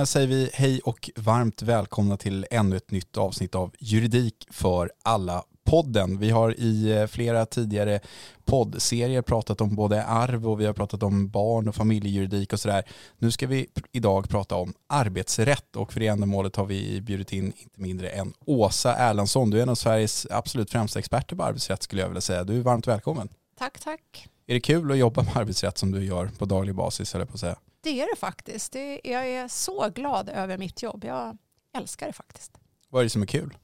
Då säger vi hej och varmt välkomna till ännu ett nytt avsnitt av Juridik för alla podden. Vi har i eh, flera tidigare poddserier pratat om både arv och vi har pratat om barn och familjejuridik och sådär. Nu ska vi idag prata om arbetsrätt och för det ändamålet har vi bjudit in inte mindre än Åsa Erlandsson. Du är en av Sveriges absolut främsta experter på arbetsrätt skulle jag vilja säga. Du är varmt välkommen. Tack, tack. Är det kul att jobba med arbetsrätt som du gör på daglig basis, eller på säga? Det är det faktiskt. Det, jag är så glad över mitt jobb. Jag älskar det faktiskt. Vad är det som är kul?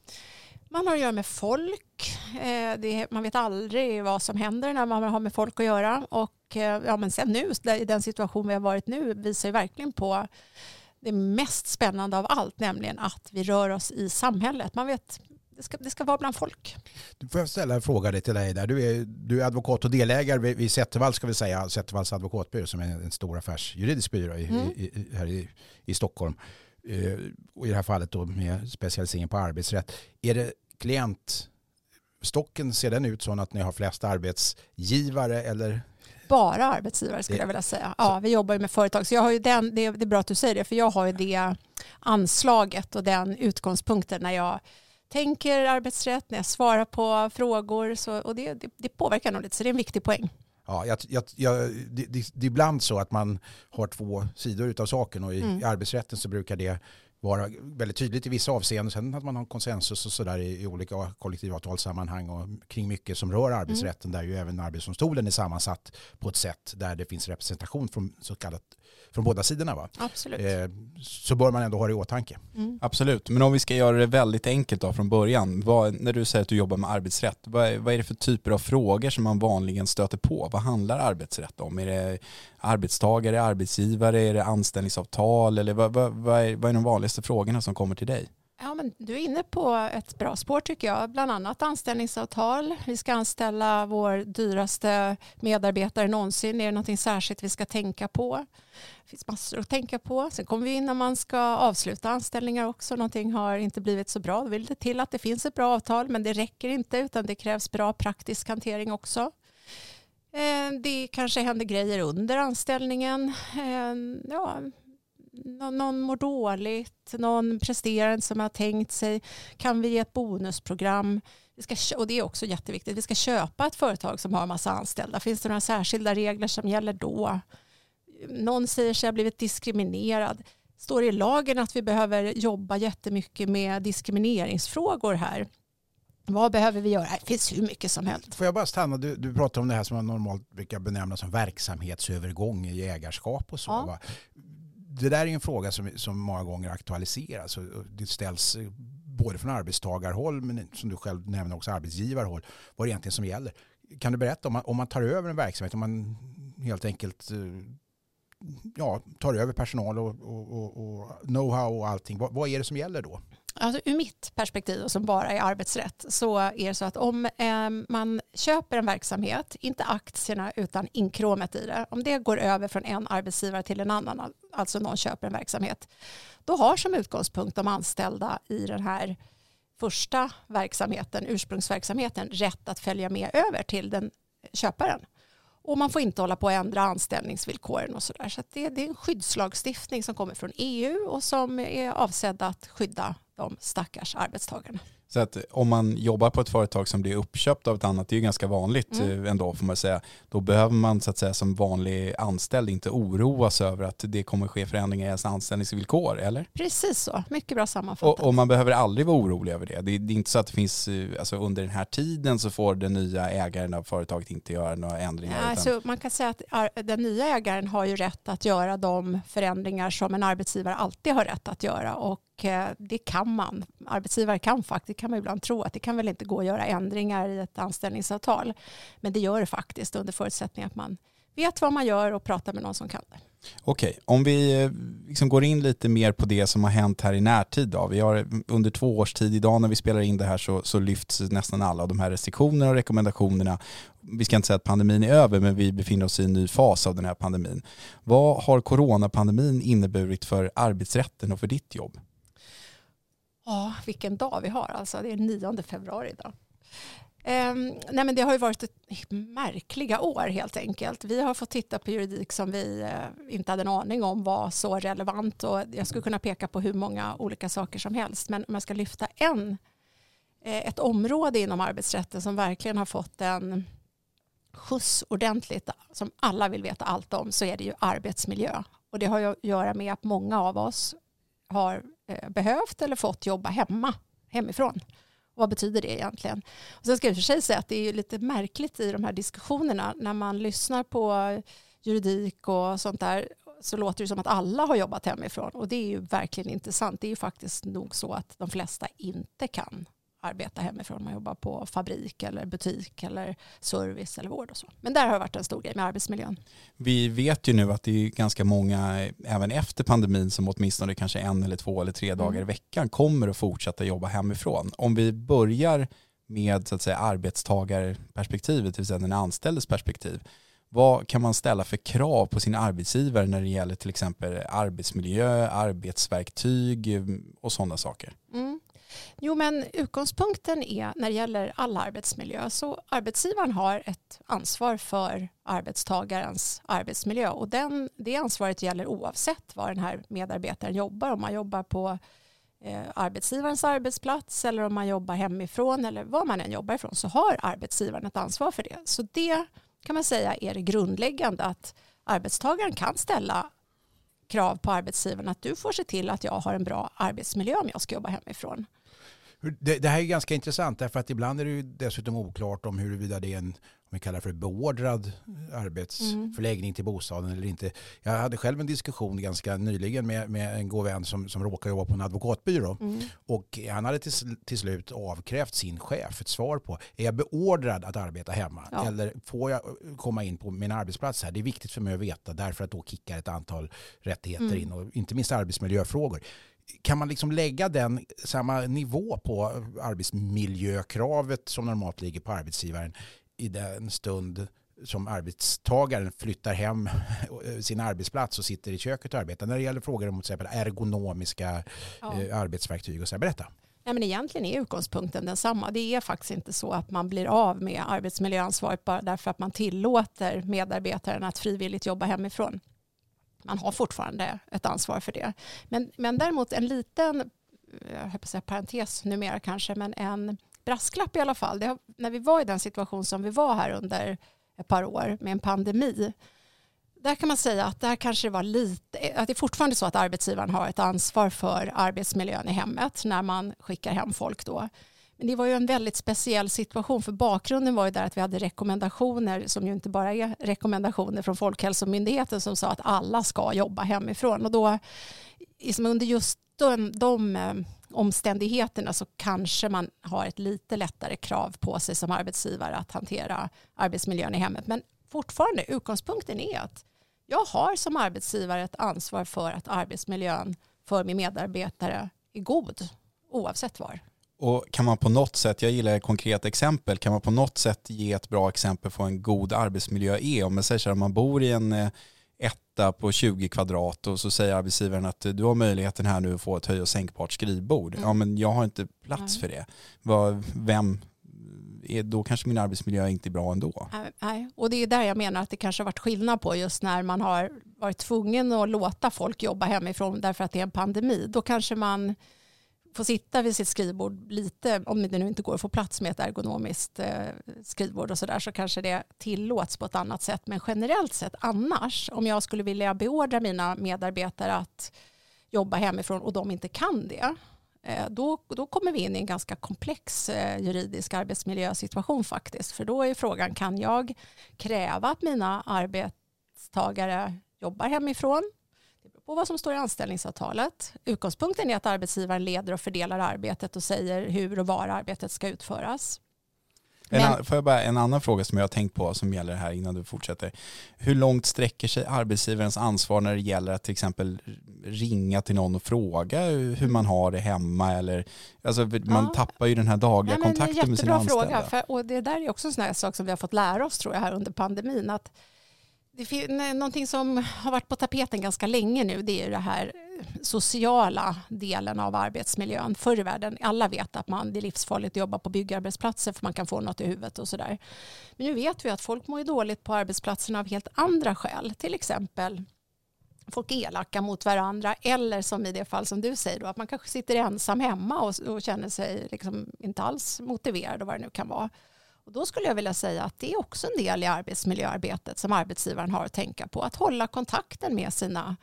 Man har att göra med folk. Eh, det, man vet aldrig vad som händer när man har med folk att göra. Och eh, ja, men sen nu, i den situation vi har varit nu, visar ju verkligen på det mest spännande av allt, nämligen att vi rör oss i samhället. Man vet det ska, det ska vara bland folk. Du får jag ställa en fråga till dig där. Du är, du är advokat och delägare vid, vid Zettervall ska vi säga, Zettervalls advokatbyrå som är en stor affärsjuridisk byrå i, mm. i, här i, i Stockholm. Eh, och i det här fallet då med specialisering på arbetsrätt. Är det klientstocken, ser den ut så att ni har flest arbetsgivare eller bara arbetsgivare skulle jag vilja säga. Ja, vi jobbar ju med företag. Så jag har ju den, det, är bra att du säger det, för jag har ju det anslaget och den utgångspunkten när jag tänker arbetsrätt, när jag svarar på frågor. Så, och det, det, det påverkar nog lite, så det är en viktig poäng. Ja, jag, jag, jag, det, det, det, är ibland så att man har två sidor av saken och i, mm. i arbetsrätten så brukar det vara väldigt tydligt i vissa avseenden. Sen att man har konsensus och sådär i, i olika kollektivavtalssammanhang och kring mycket som rör arbetsrätten mm. där ju även arbetsdomstolen är sammansatt på ett sätt där det finns representation från så kallat från båda sidorna. Va? Absolut. Eh, så bör man ändå ha det i åtanke. Mm. Absolut, men om vi ska göra det väldigt enkelt då från början. Vad, när du säger att du jobbar med arbetsrätt, vad är, vad är det för typer av frågor som man vanligen stöter på? Vad handlar arbetsrätt om? Är det arbetstagare, arbetsgivare, är det anställningsavtal eller vad, vad, vad, är, vad är de vanligaste frågorna som kommer till dig? Ja, men du är inne på ett bra spår tycker jag. Bland annat anställningsavtal. Vi ska anställa vår dyraste medarbetare någonsin. Är det någonting särskilt vi ska tänka på? Det finns massor att tänka på. Sen kommer vi in när man ska avsluta anställningar också. Någonting har inte blivit så bra. Då vill det till att det finns ett bra avtal men det räcker inte utan det krävs bra praktisk hantering också. Eh, det kanske händer grejer under anställningen. Eh, ja, någon mår dåligt, någon presterar inte som har tänkt sig. Kan vi ge ett bonusprogram? Vi ska, och det är också jätteviktigt. Vi ska köpa ett företag som har en massa anställda. Finns det några särskilda regler som gäller då? Någon säger sig ha blivit diskriminerad. Står det i lagen att vi behöver jobba jättemycket med diskrimineringsfrågor här? Vad behöver vi göra? Det finns hur mycket som helst. Får jag bara stanna? Du, du pratar om det här som man normalt brukar benämna som verksamhetsövergång i ägarskap och så. Ja det där är en fråga som, som många gånger aktualiseras. Och det ställs eh, både från arbetstagarhåll men som du själv nämner också arbetsgivarhåll. Vad det egentligen som gäller. Kan du berätta om man, om man tar över en verksamhet, om man helt enkelt eh, ja, tar över personal och, och, och, och know-how och allting. Vad, vad är det som gäller då? Alltså, ur mitt perspektiv som bara är arbetsrätt så är det så att om eh, man köper en verksamhet, inte aktierna utan inkråmet i det, om det går över från en arbetsgivare till en annan, alltså någon köper en verksamhet, då har som utgångspunkt de anställda i den här första verksamheten, ursprungsverksamheten, rätt att följa med över till den köparen. Och man får inte hålla på att ändra anställningsvillkoren och sådär. Så, så det, det, är en skyddslagstiftning som kommer från EU och som är avsedd att skydda de stackars arbetstagarna. Så att om man jobbar på ett företag som blir uppköpt av ett annat, det är ju ganska vanligt mm. Eh, ändå får man säga, då behöver man så att säga som vanlig anställd inte oroas över att det kommer ske förändringar i ens anställningsvillkor, eller? Precis så, mycket bra sammanfattat. Och, och man behöver aldrig vara orolig över det. det. Det är inte så att det finns, eh, alltså under den här tiden så får den nya ägaren av företaget inte göra några ändringar. Ja, utan... alltså man kan säga att den nya ägaren har ju rätt att göra de förändringar som en arbetsgivare alltid har rätt att göra och Eh, det kan man. Arbetsgivare kan faktiskt, kan man ibland tro att det kan väl inte gå att göra ändringar i ett anställningsavtal. Men det gör det faktiskt under förutsättning att man vet vad man gör och pratar med någon som kan det. Okej, om vi eh, liksom går in lite mer på det som har hänt här i närtid. Då. Vi har mm, under två års tid, idag när vi spelar in det här så, så lyfts nästan alla av de här restriktionerna och rekommendationerna. Vi ska inte säga att pandemin är över, men vi befinner oss i en ny fas av den här pandemin. Vad har coronapandemin inneburit för arbetsrätten och för ditt jobb? Ja, vilken dag vi har alltså. Det är 9 februari idag. Um, nej men det har ju varit ett märkliga år helt enkelt. Vi har fått titta på juridik som vi uh, inte hade en aning om var så relevant och jag skulle kunna peka på hur många olika saker som helst. Men om jag ska lyfta en, eh, ett område inom arbetsrätten som verkligen har fått en skjuts ordentligt, som alla vill veta allt om, så är det ju arbetsmiljö. Och det har ju att göra med att många av oss har Eh, behövt eller fått jobba hemma, hemifrån. Vad betyder det egentligen? Och sen ska jag för sig säga att det är lite märkligt i de här diskussionerna när man lyssnar på juridik och sånt där så låter det som att alla har jobbat hemifrån och det är ju verkligen inte sant. Det är ju faktiskt nog så att de flesta inte kan arbeta hemifrån. Man jobbar på fabrik eller butik eller service eller vård och så. Men där har det varit en stor grej med arbetsmiljön. Vi vet ju nu att det är ganska många, även efter pandemin, som åtminstone kanske en eller två eller tre dagar mm. i veckan kommer att fortsätta jobba hemifrån. Om vi börjar med så att säga arbetstagarperspektivet, det vill säga den anställdes perspektiv. Vad kan man ställa för krav på sin arbetsgivare när det gäller till exempel arbetsmiljö, arbetsverktyg och sådana saker? Mm. Jo, men utgångspunkten är när det gäller all arbetsmiljö så arbetsgivaren har ett ansvar för arbetstagarens arbetsmiljö och den, det ansvaret gäller oavsett var den här medarbetaren jobbar. Om man jobbar på eh, arbetsgivarens arbetsplats eller om man jobbar hemifrån eller var man än jobbar ifrån så har arbetsgivaren ett ansvar för det. Så det kan man säga är det grundläggande att arbetstagaren kan ställa krav på arbetsgivaren att du får se till att jag har en bra arbetsmiljö om jag ska jobba hemifrån. Det, det, här är ganska intressant därför att ibland är det ju dessutom oklart om huruvida det är en om vi kallar för beordrad arbetsförläggning mm. till bostaden eller inte. Jag hade själv en diskussion ganska nyligen med, med en god vän som, som råkar jobba på en advokatbyrå. Mm. Och han hade till, till slut avkrävt sin chef ett svar på, är jag beordrad att arbeta hemma? Ja. Eller får jag komma in på min arbetsplats här? Det är viktigt för mig att veta därför att då kickar ett antal rättigheter mm. in och inte minst arbetsmiljöfrågor kan man liksom lägga den samma nivå på arbetsmiljökravet som normalt ligger på arbetsgivaren i den stund som arbetstagaren flyttar hem sin arbetsplats och sitter i köket och arbetar när det gäller frågor om till exempel ergonomiska ja. Eh, arbetsverktyg och så. Berätta. Nej, men egentligen är utgångspunkten densamma. Det är faktiskt inte så att man blir av med arbetsmiljöansvaret bara därför att man tillåter medarbetaren att frivilligt jobba hemifrån man har fortfarande ett ansvar för det. Men, men däremot en liten, jag höll på att säga parentes numera kanske, men en brasklapp i alla fall. Det, när vi var i den situation som vi var här under ett par år med en pandemi, där kan man säga att där kanske det var lite, att det är fortfarande så att arbetsgivaren har ett ansvar för arbetsmiljön i hemmet när man skickar hem folk då. Men det var ju en väldigt speciell situation för bakgrunden var ju där att vi hade rekommendationer som ju inte bara är rekommendationer från Folkhälsomyndigheten som sa att alla ska jobba hemifrån och då liksom under just de, de eh, omständigheterna så kanske man har ett lite lättare krav på sig som arbetsgivare att hantera arbetsmiljön i hemmet. Men fortfarande utgångspunkten är att jag har som arbetsgivare ett ansvar för att arbetsmiljön för min medarbetare är god oavsett var. Och kan man på något sätt, jag gillar konkreta exempel, kan man på något sätt ge ett bra exempel på en god arbetsmiljö är? Om man säger så här, man bor i en eh, etta på 20 kvadrat och så säger arbetsgivaren att du har möjligheten här nu att få ett höj och sänkbart skrivbord. Mm. Ja men jag har inte plats för det. Vem, är, då kanske min arbetsmiljö inte är bra ändå. Nej, och det är där jag menar att det kanske har varit skillnad på just när man har varit tvungen att låta folk jobba hemifrån därför att det är en pandemi. Då kanske man få sitta vid sitt skrivbord lite, om det nu inte går att få plats med ett ergonomiskt eh, skrivbord och sådär så kanske det tillåts på ett annat sätt. Men generellt sett annars, om jag skulle vilja beordra mina medarbetare att jobba hemifrån och de inte kan det, eh, då, då kommer vi in i en ganska komplex eh, juridisk arbetsmiljösituation faktiskt. För då är frågan, kan jag kräva att mina arbetstagare jobbar hemifrån? På vad som står i anställningsavtalet. Utgångspunkten är att arbetsgivaren leder och fördelar arbetet och säger hur och var arbetet ska utföras. Men, en, får jag bara, en annan fråga som jag har tänkt på som gäller det här innan du fortsätter. Hur långt sträcker sig arbetsgivarens ansvar när det gäller att till exempel ringa till någon och fråga hur man har det hemma? Eller, alltså, man ja. tappar ju den här dagliga ja, kontakten med sina anställda. Fråga, för, och det där är också en sån här sak som vi har fått lära oss tror jag här under pandemin. Att det någonting som har varit på tapeten ganska länge nu det är det här sociala delen av arbetsmiljön. Förr i världen, alla vet att man, det är livsfarligt att jobba på byggarbetsplatser för man kan få något i huvudet och sådär. Men nu vet vi att folk mår dåligt på arbetsplatserna av helt andra skäl. Till exempel folk är elaka mot varandra eller som i det fall som du säger då, att man kanske sitter ensam hemma och, och känner sig liksom inte alls motiverad och vad det nu kan vara. Och då skulle jag vilja säga att det är också en del i arbetsmiljöarbetet som arbetsgivaren har att tänka på. Att hålla kontakten med sina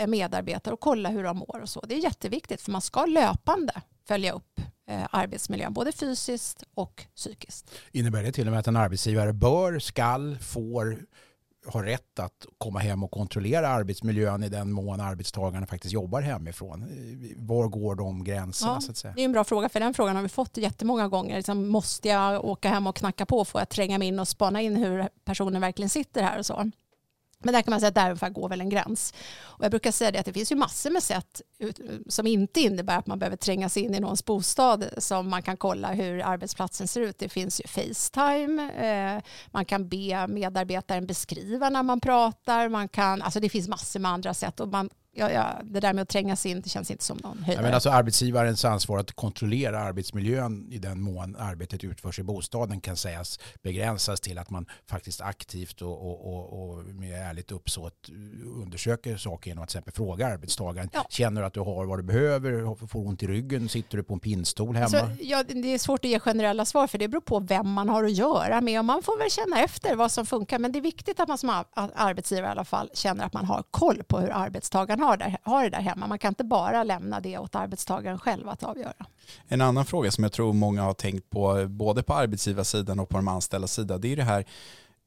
eh, medarbetare och kolla hur de mår och så. Det är jätteviktigt för man ska löpande följa upp eh, arbetsmiljön, både fysiskt och psykiskt. Innebär det till och med att en arbetsgivare bör, skall, får har rätt att komma hem och kontrollera arbetsmiljön i den mån arbetstagarna faktiskt jobbar hemifrån? Var går de gränserna? Ja, så att säga? Det är en bra fråga, för den frågan har vi fått jättemånga gånger. Liksom, måste jag åka hem och knacka på? Får jag tränga mig in och spana in hur personen verkligen sitter här och så? Men där kan man säga att där går väl en gräns. Och jag brukar säga det att det finns ju massor med sätt som inte innebär att man behöver tränga sig in i någons bostad som man kan kolla hur arbetsplatsen ser ut. Det finns ju Facetime, eh, man kan be medarbetaren beskriva när man pratar, man kan, alltså det finns massor med andra sätt och man ja, ja, det där med att tränga sig in det känns inte som någon höjdare. men alltså arbetsgivarens ansvar att kontrollera arbetsmiljön i den mån arbetet utförs i bostaden kan sägas begränsas till att man faktiskt aktivt och, och, och, och med ärligt uppsåt undersöker saker genom att till exempel fråga arbetstagaren. Ja. Känner du att du har vad du behöver? Får ont i ryggen? Sitter du på en pinnstol hemma? Alltså, ja, det är svårt att ge generella svar för det beror på vem man har att göra med och man får väl känna efter vad som funkar men det är viktigt att man som arbetsgivare i alla fall känner att man har koll på hur arbetstagaren har, där, har det där hemma. Man kan inte bara lämna det åt arbetstagaren själv att avgöra. En annan fråga som jag tror många har tänkt på, både på arbetsgivarsidan och på de anställda sida, det är det här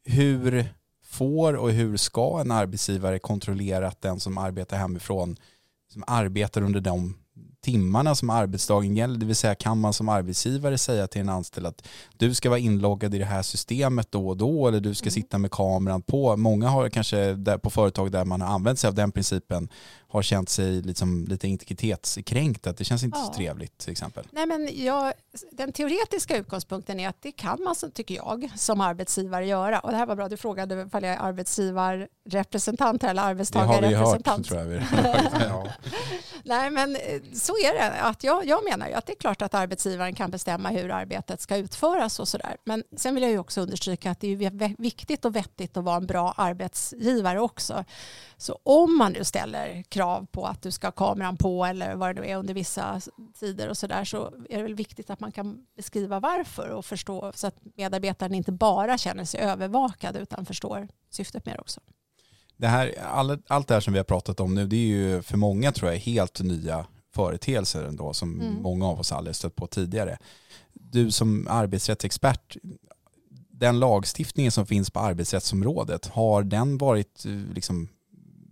hur får och hur ska en arbetsgivare kontrollera att den som arbetar hemifrån som arbetar under de timmarna som arbetsdagen gäller, det vill säga kan man som arbetsgivare säga till en anställd att du ska vara inloggad i det här systemet då och då eller du ska mm. sitta med kameran på. Många har kanske där på företag där man har använt sig av den principen har känt sig liksom lite integritetskränkt, att det känns inte ja. så trevligt till exempel. Nej, men jag, den teoretiska utgångspunkten är att det kan man, tycker jag, som arbetsgivare göra. Och det här var bra, du frågade ifall jag är arbetsgivarrepresentant eller arbetstagarrepresentant. Det har vi hört, tror jag. ja. Nej, men eh, så är det. Att jag, jag menar ju att det är klart att arbetsgivaren kan bestämma hur arbetet ska utföras och sådär. Men sen vill jag ju också understryka att det är viktigt och vettigt att vara en bra arbetsgivare också. Så om man nu ställer krav på att du ska ha kameran på eller vad det nu är under vissa tider och sådär så är det väl viktigt att man kan beskriva varför och förstå så att medarbetaren inte bara känner sig övervakad utan förstår syftet med det också. Det här, all, allt det här som vi har pratat om nu det är ju för många tror jag helt nya företeelser ändå som mm. många av oss aldrig stött på tidigare. Du som arbetsrättsexpert, den lagstiftningen som finns på arbetsrättsområdet, har den varit liksom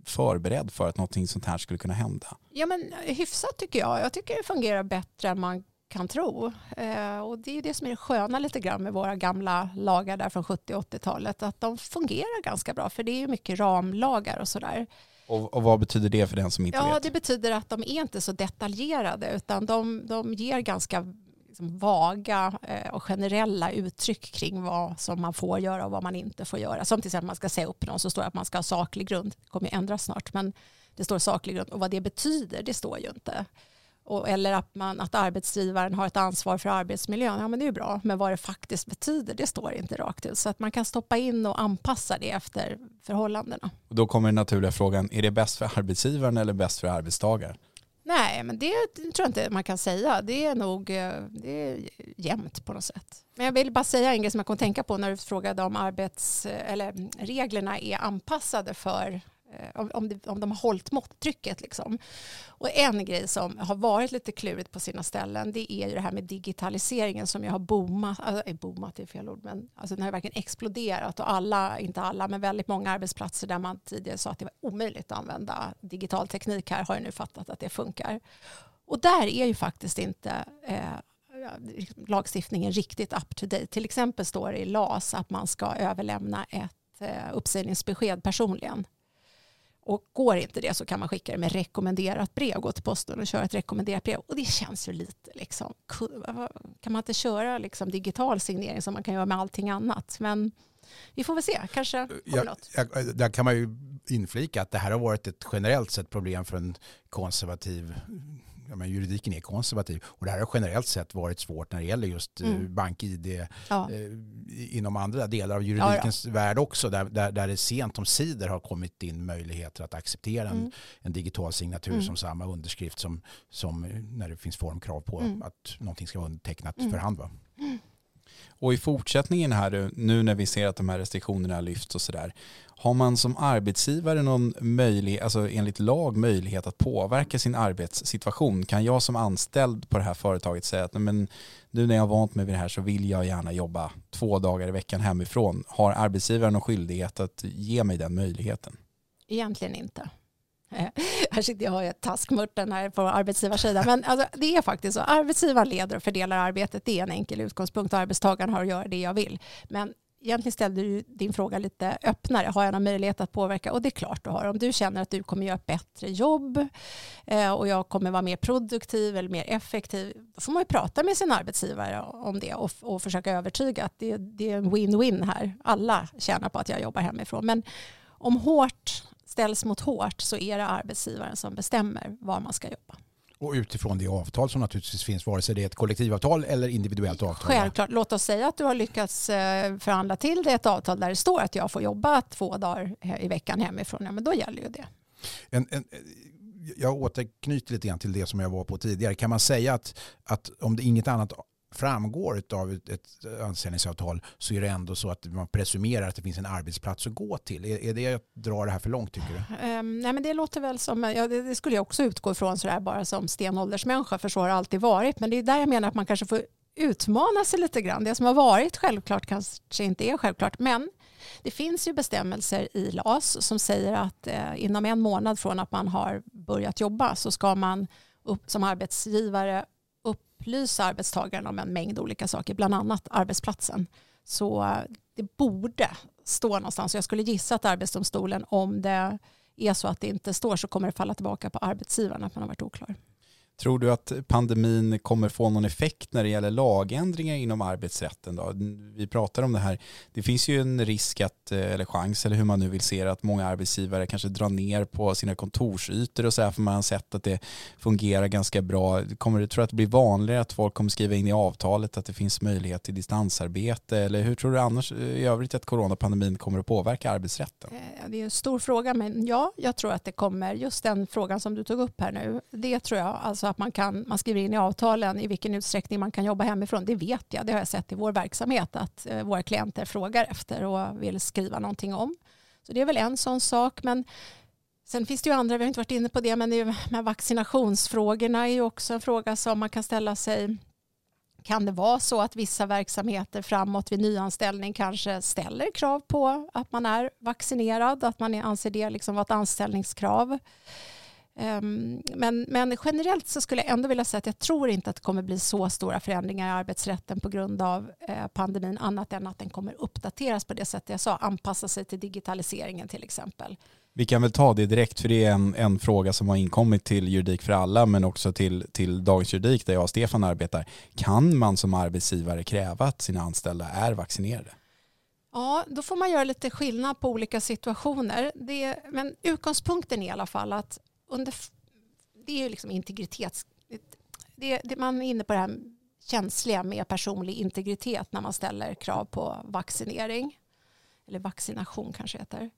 förberedd för att någonting sånt här skulle kunna hända? Ja, men hyfsat tycker jag. Jag tycker det fungerar bättre än man kan tro. Eh, och det är det som är det sköna lite grann med våra gamla lagar där från 70 80-talet, att de fungerar ganska bra, för det är ju mycket ramlagar och sådär. Och, och, vad betyder det för den som inte ja, vet? Ja, det betyder att de är inte så detaljerade, utan de, de ger ganska liksom vaga eh, och generella uttryck kring vad som man får göra och vad man inte får göra. Som till exempel man ska säga upp någon så står det att man ska ha saklig grund. Det kommer ju ändras snart, men det står saklig grund. Och vad det betyder, det står ju inte. Och, eller att, man, att arbetsgivaren har ett ansvar för arbetsmiljön, ja men det är bra, men vad det faktiskt betyder, det står inte rakt ut. Så att man kan stoppa in och anpassa det efter förhållandena. Och då kommer den naturliga frågan, är det bäst för arbetsgivaren eller bäst för arbetstagaren? Nej, men det tror jag inte man kan säga. Det är nog eh, det är jämnt på något sätt. Men jag vill bara säga en grej som jag kom att tänka på när du frågade om arbets, eh, eller reglerna är anpassade för Eh, om, det, om de har hållit måttrycket. Liksom. Och en grej som har varit lite klurigt på sina ställen det är ju det här med digitaliseringen som jag har boomat, alltså, eh, boomat är fel ord, men alltså den har verkligen exploderat och alla, inte alla, men väldigt många arbetsplatser där man tidigare sa att det var omöjligt att använda digital teknik här har ju nu fattat att det funkar. Och där är ju faktiskt inte eh, lagstiftningen riktigt up to date. Till exempel står det i LAS att man ska överlämna ett eh, uppsägningsbesked personligen och går inte det så kan man skicka det med rekommenderat brev, gå till posten och köra ett rekommenderat brev. Och det känns ju lite liksom, kan man inte köra liksom digital signering som man kan göra med allting annat? Men vi får väl se, kanske kommer Ja, något. ja, där kan man ju inflika att det här har varit ett generellt sett problem för en konservativ men juridiken är konservativ och det här har generellt sett varit svårt när det gäller just mm. Mm. bank-id Ja. eh, inom andra delar av juridikens värld också där, där, där det sent om sidor har kommit in möjligheter att acceptera en, Mm. en digital signatur Mm. som samma underskrift som, som när det finns formkrav på Mm. att någonting ska vara undertecknat Mm. för hand. Va? Och i fortsättningen här nu när vi ser att de här restriktionerna lyfts och sådär. Har man som arbetsgivare någon möjlighet, alltså enligt lag möjlighet att påverka sin arbetssituation? Kan jag som anställd på det här företaget säga att men nu när jag har vant mig vid det här så vill jag gärna jobba två dagar i veckan hemifrån. Har arbetsgivaren någon skyldighet att ge mig den möjligheten? Egentligen inte. Här sitter jag och har taskmörten här på arbetsgivarsidan. Men alltså, det är faktiskt så. Arbetsgivaren leder och fördelar arbetet. Det är en enkel utgångspunkt. Arbetstagaren har att göra det jag vill. Men egentligen ställde du din fråga lite öppnare. Har jag någon möjlighet att påverka? Och det är klart du har. Om du känner att du kommer göra ett bättre jobb eh, och jag kommer vara mer produktiv eller mer effektiv. Då får man ju prata med sin arbetsgivare om det och, och försöka övertyga att det, det är en win-win här. Alla tjänar på att jag jobbar hemifrån. Men om hårt ställs mot hårt så är det arbetsgivaren som bestämmer var man ska jobba. Och utifrån det avtal som naturligtvis finns, vare sig det är ett kollektivavtal eller individuellt avtal. Självklart, låt oss säga att du har lyckats eh, förhandla till det ett avtal där det står att jag får jobba två dagar eh, i veckan hemifrån, ja, men då gäller ju det. En, en, jag återknyter lite grann till det som jag var på tidigare. Kan man säga att, att om det inget annat framgår av ett, ett anställningsavtal så är det ändå så att man presumerar att det finns en arbetsplats att gå till. Är, är det att dra det här för långt tycker du? Um, nej, men det låter väl som, ja, det, det skulle jag också utgå ifrån sådär bara som stenåldersmänniska, för så har det alltid varit. Men det är där jag menar att man kanske får utmana sig lite grann. Det som har varit självklart kanske inte är självklart, men det finns ju bestämmelser i LAS som säger att eh, inom en månad från att man har börjat jobba så ska man upp, som arbetsgivare upplysa arbetstagaren om en mängd olika saker, bland annat arbetsplatsen. Så eh, det borde stå någonstans. Jag skulle gissa att Arbetsdomstolen, om det är så att det inte står, så kommer det falla tillbaka på arbetsgivaren att man har varit oklar. Tror du att pandemin kommer få någon effekt när det gäller lagändringar inom arbetsrätten? Då? Vi pratar om det här. Det finns ju en risk att, eh, eller chans, eller hur man nu vill se det, att många arbetsgivare kanske drar ner på sina kontorsytor och så här, för man har sett att det fungerar ganska bra. Kommer du tro att det blir vanligare att folk kommer skriva in i avtalet att det finns möjlighet till distansarbete? Eller hur tror du annars eh, i övrigt att coronapandemin kommer att påverka arbetsrätten? Eh, det är en stor fråga, men ja, jag tror att det kommer, just den frågan som du tog upp här nu, det tror jag, alltså att man, kan, man skriver in i avtalen i vilken utsträckning man kan jobba hemifrån, det vet jag, det har jag sett i vår verksamhet, att eh, våra klienter frågar efter och vill skriva någonting om. Så det är väl en sån sak, men Sen finns det ju andra, vi har inte varit inne på det, men det är ju, med vaccinationsfrågorna är ju också en fråga som man kan ställa sig. Kan det vara så att vissa verksamheter framåt vid nyanställning kanske ställer krav på att man är vaccinerad, att man anser det liksom vara ett anställningskrav? Ehm, Men, men generellt så skulle jag ändå vilja säga att jag tror inte att det kommer bli så stora förändringar i arbetsrätten på grund av eh, pandemin annat än att den kommer uppdateras på det sätt jag sa, anpassa sig till digitaliseringen till exempel. Vi kan väl ta det direkt för det är en, en fråga som har inkommit till Juridik för alla men också till, till Dagens Juridik där jag och Stefan arbetar. Kan man som arbetsgivare kräva att sina anställda är vaccinerade? Ja, då får man göra lite skillnad på olika situationer. Det, men utgångspunkten är i alla fall att under, det är ju liksom integritets... Det, det, man är inne på det här känsliga med personlig integritet när man ställer krav på vaccinering. Eller vaccination kanske heter.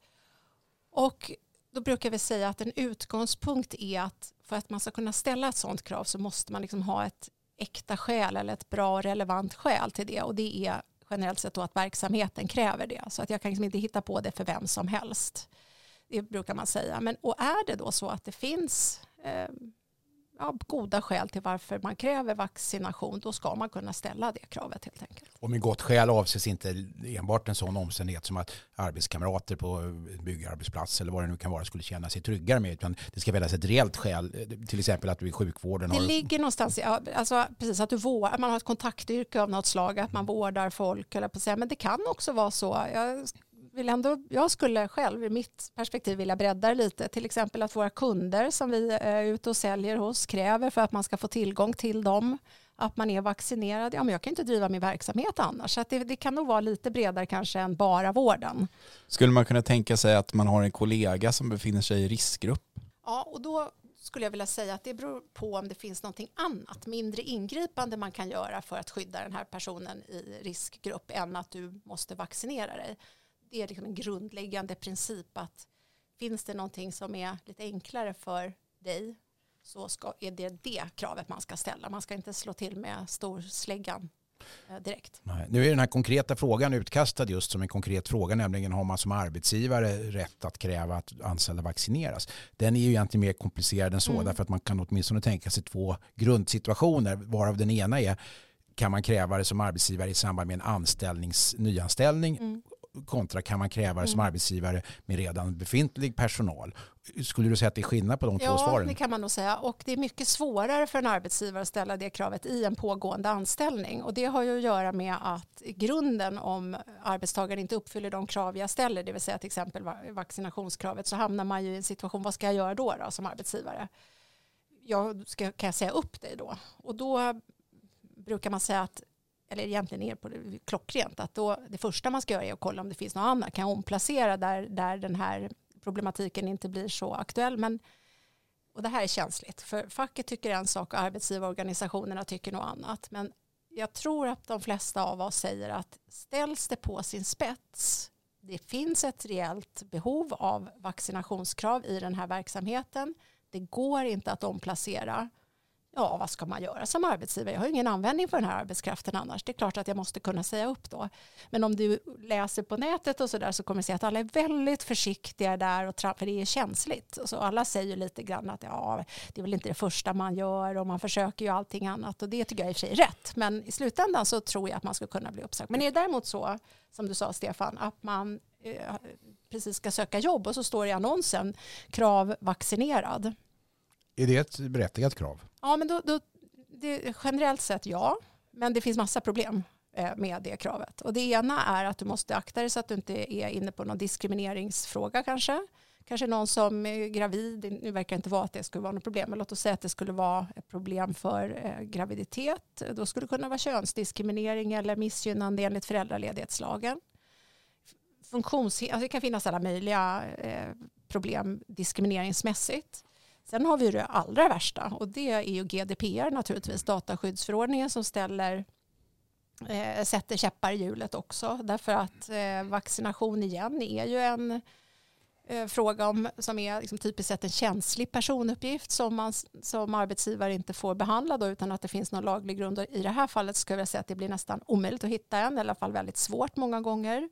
Och då brukar vi säga att en utgångspunkt är att för att man ska kunna ställa ett sådant krav så måste man liksom ha ett äkta skäl eller ett bra och relevant skäl till det. Och det är generellt sett då att verksamheten kräver det. Så att jag kan liksom inte hitta på det för vem som helst. Det brukar man säga. Men, och är det då så att det finns eh, ja, goda skäl till varför man kräver vaccination, då ska man kunna ställa det kravet helt enkelt. Och med gott skäl avses inte enbart en sån omständighet som att arbetskamrater på byggarbetsplats eller vad det nu kan vara skulle känna sig tryggare med. Utan det ska väljas ett reellt skäl, till exempel att du i sjukvården Det har... ligger någonstans i, alltså, precis att du vårdar, man har ett kontaktyrke av något slag, att man vårdar folk, eller på men det kan också vara så. Jag, vill ändå, jag skulle själv i mitt perspektiv vilja bredda det lite. Till exempel att våra kunder som vi är ute och säljer hos kräver för att man ska få tillgång till dem. att man är vaccinerad, ja men jag kan inte driva min verksamhet annars. Så det, det, kan nog vara lite bredare kanske än bara vården. Skulle man kunna tänka sig att man har en kollega som befinner sig i riskgrupp? Ja, och då skulle jag vilja säga att det beror på om det finns någonting annat, mindre ingripande man kan göra för att skydda den här personen i riskgrupp än att du måste vaccinera dig. Det är liksom en grundläggande princip att finns det någonting som är lite enklare för dig så ska, är det det kravet man ska ställa. Man ska inte slå till med storsläggan eh, direkt. Nej. Nu är den här konkreta frågan utkastad just som en konkret fråga, nämligen har man som arbetsgivare rätt att kräva att anställda vaccineras? Den är ju egentligen mer komplicerad än så, mm. därför att man kan åtminstone tänka sig två grundsituationer, varav den ena är kan man kräva det som arbetsgivare i samband med en anställnings, nyanställning mm kontra kan man kräva det som mm. arbetsgivare med redan befintlig personal. Skulle du säga att det är skillnad på de ja, två svaren? Ja, det kan man nog säga. Och det är mycket svårare för en arbetsgivare att ställa det kravet i en pågående anställning. Och det har ju att göra med att grunden om arbetstagaren inte uppfyller de krav jag ställer, det vill säga till exempel vaccinationskravet, så hamnar man ju i en situation, vad ska jag göra då, då som arbetsgivare? Jag ska, kan jag säga upp dig då? Och då brukar man säga att eller egentligen är på det klockrent, att då det första man ska göra är att kolla om det finns något annat, kan jag omplacera där, där den här problematiken inte blir så aktuell. Men, och det här är känsligt, för facket tycker en sak och arbetsgivarorganisationerna tycker något annat. Men jag tror att de flesta av oss säger att ställs det på sin spets, det finns ett reellt behov av vaccinationskrav i den här verksamheten, det går inte att omplacera, ja vad ska man göra som arbetsgivare? Jag har ingen användning för den här arbetskraften annars. Det är klart att jag måste kunna säga upp då. Men om du läser på nätet och så där så kommer du se att alla är väldigt försiktiga där och för det är känsligt. Så alla säger lite grann att ja, det är väl inte det första man gör och man försöker ju allting annat och det tycker jag i och för sig är rätt. Men i slutändan så tror jag att man ska kunna bli uppsagd. Men är det däremot så, som du sa Stefan, att man eh, precis ska söka jobb och så står det i annonsen krav vaccinerad är det ett berättigat krav? Ja, men då, då, det, generellt sett ja. Men det finns massa problem eh, med det kravet. Och det ena är att du måste akta dig så att du inte är inne på någon diskrimineringsfråga kanske. Kanske någon som är gravid, nu verkar det inte vara att det skulle vara något problem, men låt oss säga att det skulle vara ett problem för eh, graviditet. Då skulle det kunna vara könsdiskriminering eller missgynnande enligt föräldraledighetslagen. Funktions, alltså det kan finnas alla möjliga eh, problem diskrimineringsmässigt. Sen har vi det allra värsta och det är ju GDPR naturligtvis, dataskyddsförordningen som ställer eh, sätter käppar i hjulet också därför att eh, vaccination igen är ju en eh, fråga om, som är liksom typiskt sett en känslig personuppgift som, man, som arbetsgivare inte får behandla då, utan att det finns någon laglig grund. I det här fallet skulle jag säga att det blir nästan omöjligt att hitta en, i alla fall väldigt svårt många gånger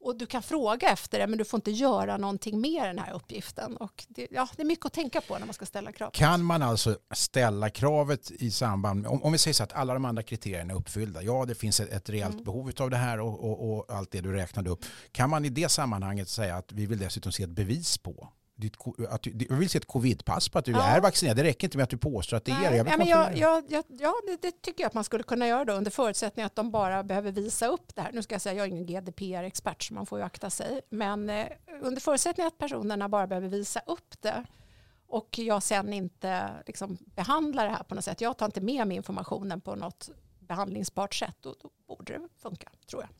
och du kan fråga efter det men du får inte göra någonting med den här uppgiften. Och det, ja, det är mycket att tänka på när man ska ställa krav. Kan man alltså ställa kravet i samband med, om, om vi säger så att alla de andra kriterierna är uppfyllda, ja det finns ett, ett reellt mm. behov av det här och, och, och, allt det du räknade upp. Kan man i det sammanhanget säga att vi vill dessutom se ett bevis på ditt, att du, du vill se ett covidpass på att du ja. är vaccinerad. Det räcker inte med att du påstår att det Nej. är jag ja, men jag, jag, jag, Ja, det, det, tycker jag att man skulle kunna göra då under förutsättning att de bara behöver visa upp det här. Nu ska jag säga, jag är ingen GDPR-expert så man får ju akta sig. Men eh, under förutsättning att personerna bara behöver visa upp det och jag sen inte liksom, behandlar det här på något sätt. Jag tar inte med mig informationen på något behandlingsbart sätt. Då, då borde det funka, tror jag.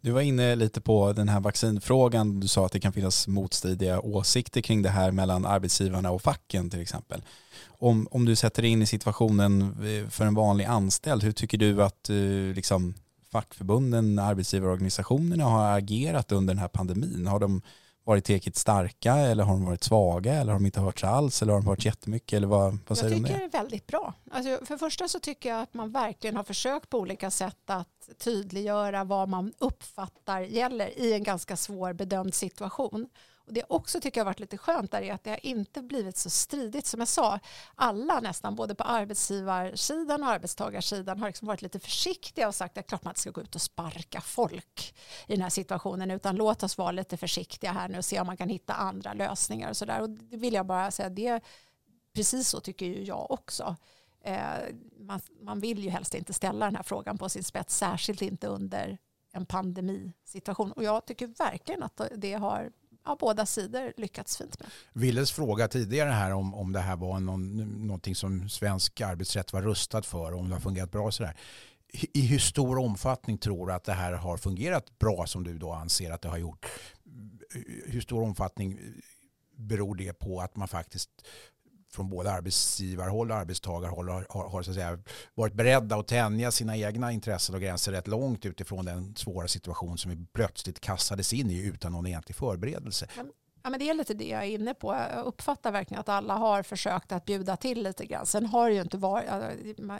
Du var inne lite på den här vaccinfrågan. Du sa att det kan finnas motstridiga åsikter kring det här mellan arbetsgivarna och facken till exempel. Om, om du sätter dig in i situationen eh, för en vanlig anställd, hur tycker du att eh, liksom, fackförbunden, arbetsgivarorganisationerna har agerat under den här pandemin? Har de varit tillräckligt starka eller har de varit svaga eller har de inte hörts alls eller har de hört jättemycket eller vad, vad säger du om det? Jag tycker det är väldigt bra. Alltså, för det första så tycker jag att man verkligen har försökt på olika sätt att tydliggöra vad man uppfattar gäller i en ganska svår bedömd situation. Och det också tycker jag har varit lite skönt där är att det har inte blivit så stridigt. Som jag sa, alla nästan, både på arbetsgivarsidan och arbetstagarsidan har liksom varit lite försiktiga och sagt att klart man inte ska gå ut och sparka folk i den här situationen utan låt oss vara lite försiktiga här nu och se om man kan hitta andra lösningar och sådär. Och det vill jag bara säga, det precis så tycker ju jag också. Eh, man, man vill ju helst inte ställa den här frågan på sin spets, särskilt inte under en pandemisituation. Och jag tycker verkligen att det har ja, båda sidor lyckats fint med. Willes fråga tidigare här om, om det här var någon, någonting som svensk arbetsrätt var rustad för och om det har fungerat bra. Sådär. I hur stor omfattning tror du att det här har fungerat bra som du då anser att det har gjort? Hur stor omfattning beror det på att man faktiskt från både arbetsgivarhåll och arbetstagarhåll har, har, har så att säga, varit beredda att tänja sina egna intressen och gränser rätt långt utifrån den svåra situation som vi plötsligt kastades in i utan någon egentlig förberedelse. Ja, men det är lite det jag är inne på. Jag uppfattar verkligen att alla har försökt att bjuda till lite grann. Sen har det ju inte varit, alltså,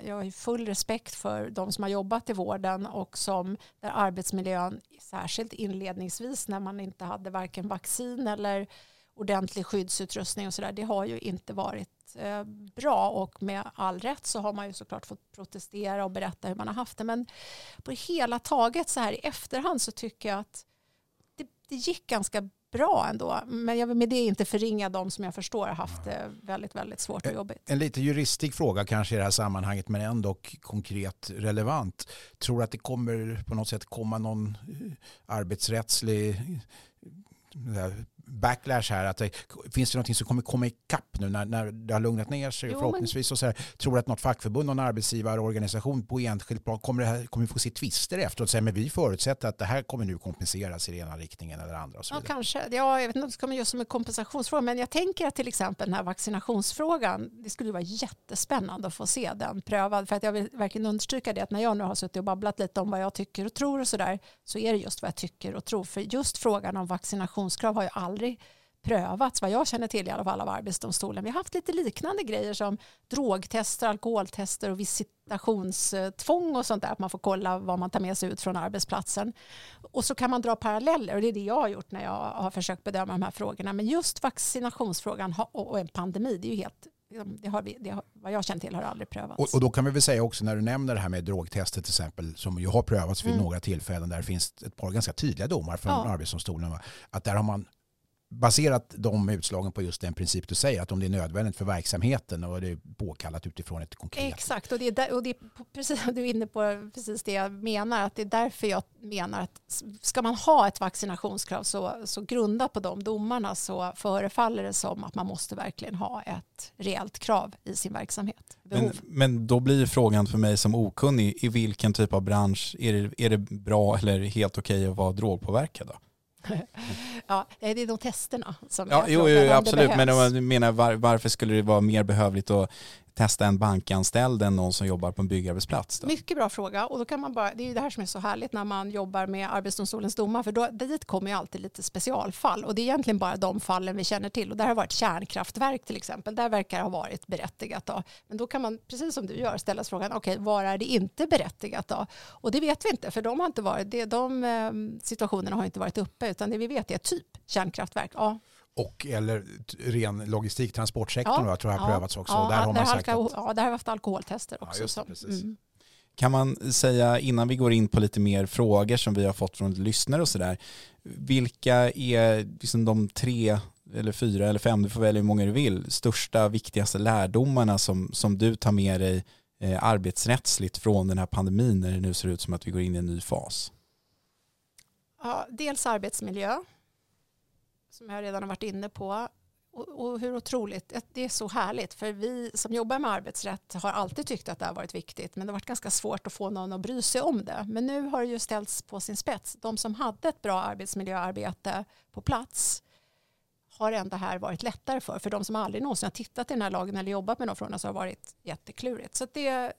jag har full respekt för de som har jobbat i vården och som där arbetsmiljön, särskilt inledningsvis när man inte hade varken vaccin eller ordentlig skyddsutrustning och sådär, det har ju inte varit eh, bra och med all rätt så har man ju såklart fått protestera och berätta hur man har haft det. Men på det hela taget så här i efterhand så tycker jag att det, det gick ganska bra ändå. Men jag vill med det inte förringa de som jag förstår har haft det väldigt, väldigt svårt och jobbigt. En, en lite juristisk fråga kanske i det här sammanhanget men ändå konkret relevant. Tror du att det kommer på något sätt komma någon arbetsrättslig backlash här? Att det, finns det någonting som kommer komma ikapp nu när, när det har lugnat ner sig jo, förhoppningsvis? Och så här, tror att något fackförbund, någon arbetsgivarorganisation på enskilt plan kommer, det här, kommer vi få se tvister efter och säga men vi förutsätter att det här kommer nu kompenseras i den ena riktningen eller andra? Så ja, kanske. Ja, jag vet inte om det kommer just som en kompensationsfråga men jag tänker att till exempel den här vaccinationsfrågan det skulle vara jättespännande att få se den prövad för att jag vill verkligen understryka det att när jag nu har suttit och babblat lite om vad jag tycker och tror och sådär så är det just vad jag tycker och tror för just frågan om vaccinationskrav har ju aldrig aldrig prövats vad jag känner till i alla fall av Arbetsdomstolen. Vi har haft lite liknande grejer som drogtester, alkoholtester och visitationstvång och sånt där. Att man får kolla vad man tar med sig ut från arbetsplatsen. Och så kan man dra paralleller och det är det jag har gjort när jag har försökt bedöma de här frågorna. Men just vaccinationsfrågan och en pandemi, det är ju helt det har vi, det har, vad jag känner till har aldrig prövats. Och, och, då kan vi väl säga också när du nämner det här med drogtester till exempel som ju har prövats vid mm. några tillfällen där det finns ett par ganska tydliga domar från ja. Arbetsdomstolen. Att där har man baserat de utslagen på just den princip du säger, att om det är nödvändigt för verksamheten och det är påkallat utifrån ett konkret... Exakt, och det är, där, och det är precis, du är inne på precis det jag menar, att det är därför jag menar att ska man ha ett vaccinationskrav så, så grundat på de domarna så förefaller det som att man måste verkligen ha ett reellt krav i sin verksamhet. Men, men, då blir frågan för mig som okunnig, i vilken typ av bransch är det, är det bra eller helt okej okay att vara drogpåverkad? Då? Ja, det är de testerna som ja, jo, jo, absolut, men jag menar var, varför skulle det vara mer behövligt? Att testa en bankanställd än någon som jobbar på en byggarbetsplats? Då? Mycket bra fråga och då kan man bara, det är det här som är så härligt när man jobbar med Arbetsdomstolens domar för då, dit kommer ju alltid lite specialfall och det är egentligen bara de fallen vi känner till och där har varit kärnkraftverk till exempel, där verkar det ha varit berättigat då. Men då kan man, precis som du gör, ställa frågan, okej, okay, var är det inte berättigat då? Och det vet vi inte för de har inte varit, det, de eh, situationerna har inte varit uppe utan det vi vet är typ kärnkraftverk. Ja, och eller ren logistik, transportsektorn ja, jag tror jag har ja, prövats också. Ja, där har man sagt att... ja, där har vi haft alkoholtester också. Ja, det, mm. Kan man säga innan vi går in på lite mer frågor som vi har fått från lyssnare och sådär, vilka är liksom de tre eller fyra eller fem, du får välja hur många du vill, största, viktigaste lärdomarna som, som du tar med dig eh, arbetsrättsligt från den här pandemin när det nu ser ut som att vi går in i en ny fas? Ja, dels arbetsmiljö som jag redan har varit inne på. Och, och, hur otroligt, det är så härligt för vi som jobbar med arbetsrätt har alltid tyckt att det har varit viktigt men det har varit ganska svårt att få någon att bry sig om det. Men nu har det ju ställts på sin spets. De som hade ett bra arbetsmiljöarbete på plats har ändå här varit lättare för. För de som aldrig någonsin har tittat i den här lagen eller jobbat med de frågorna så har det varit jätteklurigt. Så det,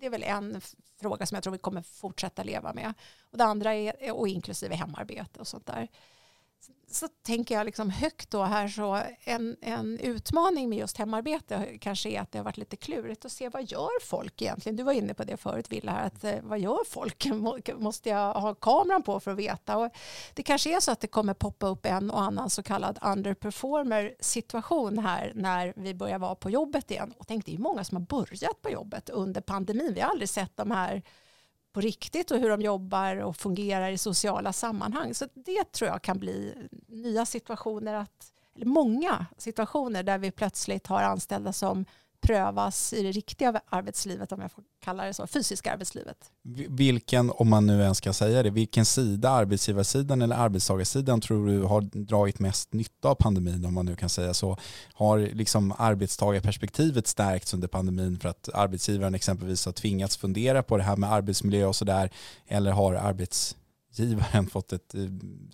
det är väl en fråga som jag tror vi kommer fortsätta leva med. Och det andra är, och inklusive hemarbete och sånt där så tänker jag liksom högt då här så en, en utmaning med just hemarbete kanske är att det har varit lite klurigt att se vad gör folk egentligen? Du var inne på det förut Villa, att eh, vad gör folk? Måste jag ha kameran på för att veta? Och det kanske är så att det kommer poppa upp en och annan så kallad underperformer situation här när vi börjar vara på jobbet igen. Och tänk det är många som har börjat på jobbet under pandemin. Vi har aldrig sett de här på riktigt och hur de jobbar och fungerar i sociala sammanhang. Så det tror jag kan bli nya situationer, att, eller många situationer där vi plötsligt har anställda som prövas i det riktiga arbetslivet, om jag får kalla det så, fysiska arbetslivet. Vilken, om man nu ens ska säga det, vilken sida, arbetsgivarsidan eller arbetstagarsidan tror du har dragit mest nytta av pandemin, om man nu kan säga så? Har liksom arbetstagarperspektivet stärkts under pandemin för att arbetsgivaren exempelvis har tvingats fundera på det här med arbetsmiljö och sådär, eller har arbets arbetsgivaren fått ett eh,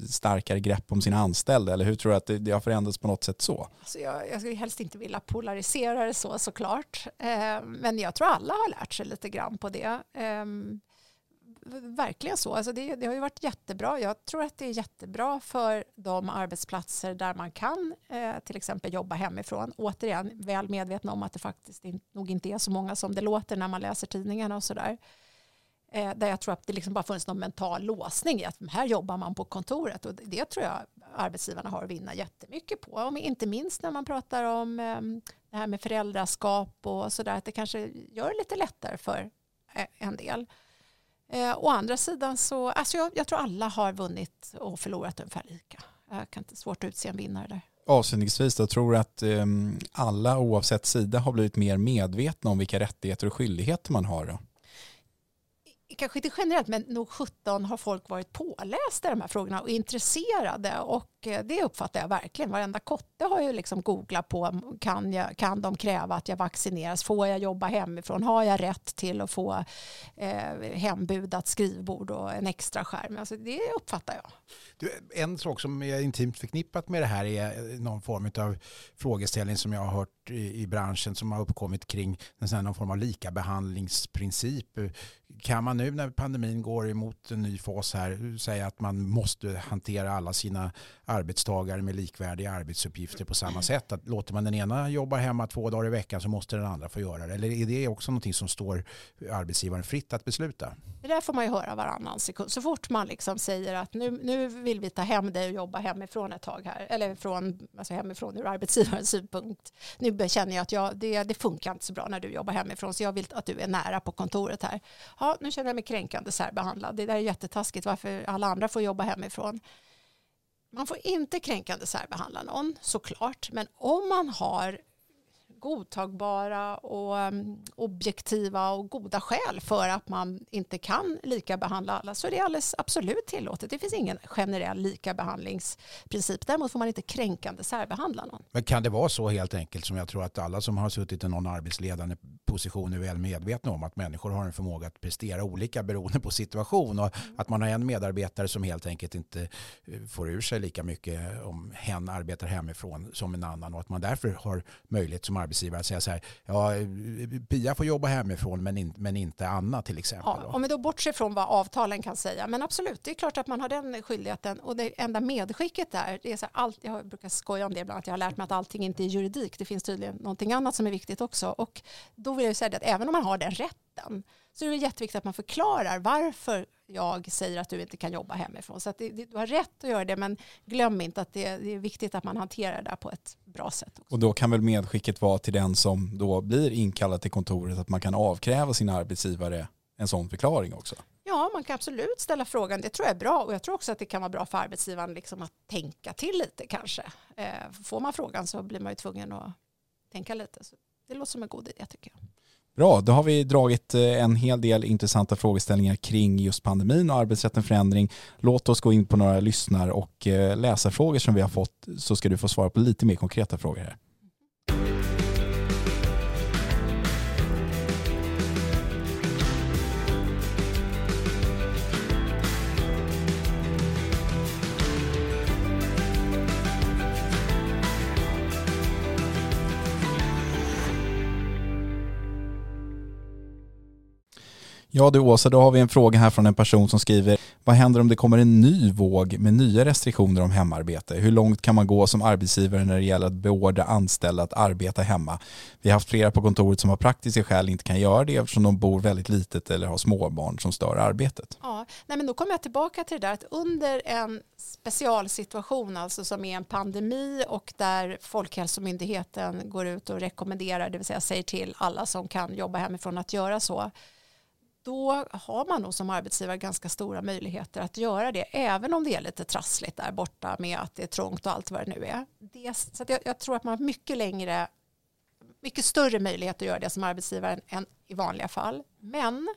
starkare grepp om sina anställda? Eller hur tror du att det, det har förändrats på något sätt så? Alltså jag, jag skulle helst inte vilja polarisera det så såklart. Eh, men jag tror alla har lärt sig lite grann på det. Eh, verkligen så. Alltså det, det, har ju varit jättebra. Jag tror att det är jättebra för de arbetsplatser där man kan eh, till exempel jobba hemifrån. Återigen, väl medvetna om att det faktiskt in, nog inte är så många som det låter när man läser tidningarna och sådär. Eh, Eh, där jag tror att det liksom bara funnits någon mental låsning i att här jobbar man på kontoret och det tror jag arbetsgivarna har att vinna jättemycket på. Och inte minst när man pratar om eh, det här med föräldraskap och sådär att det kanske gör det lite lättare för eh, en del. Eh, å andra sidan så, alltså jag, jag tror alla har vunnit och förlorat ungefär lika. Jag kan inte svårt att utse en vinnare där. Avslutningsvis, då, tror du att ehm, alla oavsett sida har blivit mer medvetna om vilka rättigheter och skyldigheter man har? Då? Kanske inte generellt, men nog 17 har folk varit pålästa i de här frågorna och intresserade och eh, det uppfattar jag verkligen. Varenda kotte har ju liksom googlat på mm, kan, jag, kan de kräva att jag vaccineras? Får jag jobba hemifrån? Har jag rätt till att få eh, hembudat skrivbord och en extra skärm? Alltså det uppfattar jag. Du, en sak som är intimt förknippat med det här är eh, någon form av frågeställning som jag har hört i, i branschen som har uppkommit kring någon form av likabehandlingsprincip. Kan man nu när pandemin går emot en ny fas här säga att man måste hantera alla sina arbetstagare med likvärdiga arbetsuppgifter på samma sätt. Att låter man den ena jobba hemma två dagar i veckan så måste den andra få göra det. Eller är det också någonting som står arbetsgivaren fritt att besluta? Det där får man ju höra varannan sekund. Så fort man liksom säger att nu, nu vill vi ta hem dig och jobba hemifrån ett tag här, eller från, alltså hemifrån ur arbetsgivarens synpunkt. Nu känner jag att jag, det, det funkar inte så bra när du jobbar hemifrån så jag vill att du är nära på kontoret här. Ja, nu känner jag mig kränkande särbehandlad. Det där är jättetaskigt varför alla andra får jobba hemifrån. Man får inte kränkande särbehandla någon såklart, men om man har godtagbara och um, objektiva och goda skäl för att man inte kan lika behandla alla så är det alldeles absolut tillåtet. Det finns ingen generell likabehandlingsprincip. Däremot får man inte kränkande särbehandla någon. Men kan det vara så helt enkelt som jag tror att alla som har suttit i någon arbetsledande position är väl medvetna om att människor har en förmåga att prestera olika beroende på situation och mm. att man har en medarbetare som helt enkelt inte eh, får ur sig lika mycket om hen arbetar hemifrån som en annan och att man därför har möjlighet som arbetsgivare att säga så här, ja, Pia får jobba hemifrån men, in, men inte Anna till exempel. Ja, om vi då bortser från vad avtalen kan säga, men absolut, det är klart att man har den skyldigheten. Och det enda medskicket där, det är så här, allt, jag brukar skoja om det ibland, att jag har lärt mig att allting inte är juridik, det finns tydligen någonting annat som är viktigt också. Och då vill jag säga att även om man har den rätten så är det jätteviktigt att man förklarar varför jag säger att du inte kan jobba hemifrån. Så att det, du har rätt att göra det, men glöm inte att det, det, är viktigt att man hanterar det på ett bra sätt. Också. Och då kan väl medskicket vara till den som då blir inkallad till kontoret att man kan avkräva sin arbetsgivare en sån förklaring också? Ja, man kan absolut ställa frågan. Det tror jag är bra och jag tror också att det kan vara bra för arbetsgivaren liksom att tänka till lite kanske. Eh, får man frågan så blir man ju tvungen att tänka lite. Så det låter som en god idé tycker jag. Bra, då har vi dragit eh, en hel del intressanta frågeställningar kring just pandemin och arbetsrätten förändring. Låt oss gå in på några lyssnar och eh, läsarfrågor som vi har fått så ska du få svara på lite mer konkreta frågor här. Ja du Åsa, då har vi en fråga här från en person som skriver Vad händer om det kommer en ny våg med nya restriktioner om hemarbete? Hur långt kan man gå som arbetsgivare när det gäller att beordra anställda att arbeta hemma? Vi har haft flera på kontoret som av praktiska skäl inte kan göra det eftersom de bor väldigt litet eller har småbarn som stör arbetet. Ja, nej men då kommer jag tillbaka till det där att under en specialsituation, alltså som är en pandemi och där Folkhälsomyndigheten går ut och rekommenderar, det vill säga säger till alla som kan jobba hemifrån att göra så då har man nog som arbetsgivare ganska stora möjligheter att göra det, även om det är lite trassligt där borta med att det är trångt och allt vad det nu är. Det, så jag, jag, tror att man har mycket längre mycket större möjlighet att göra det som arbetsgivare än i vanliga fall. Men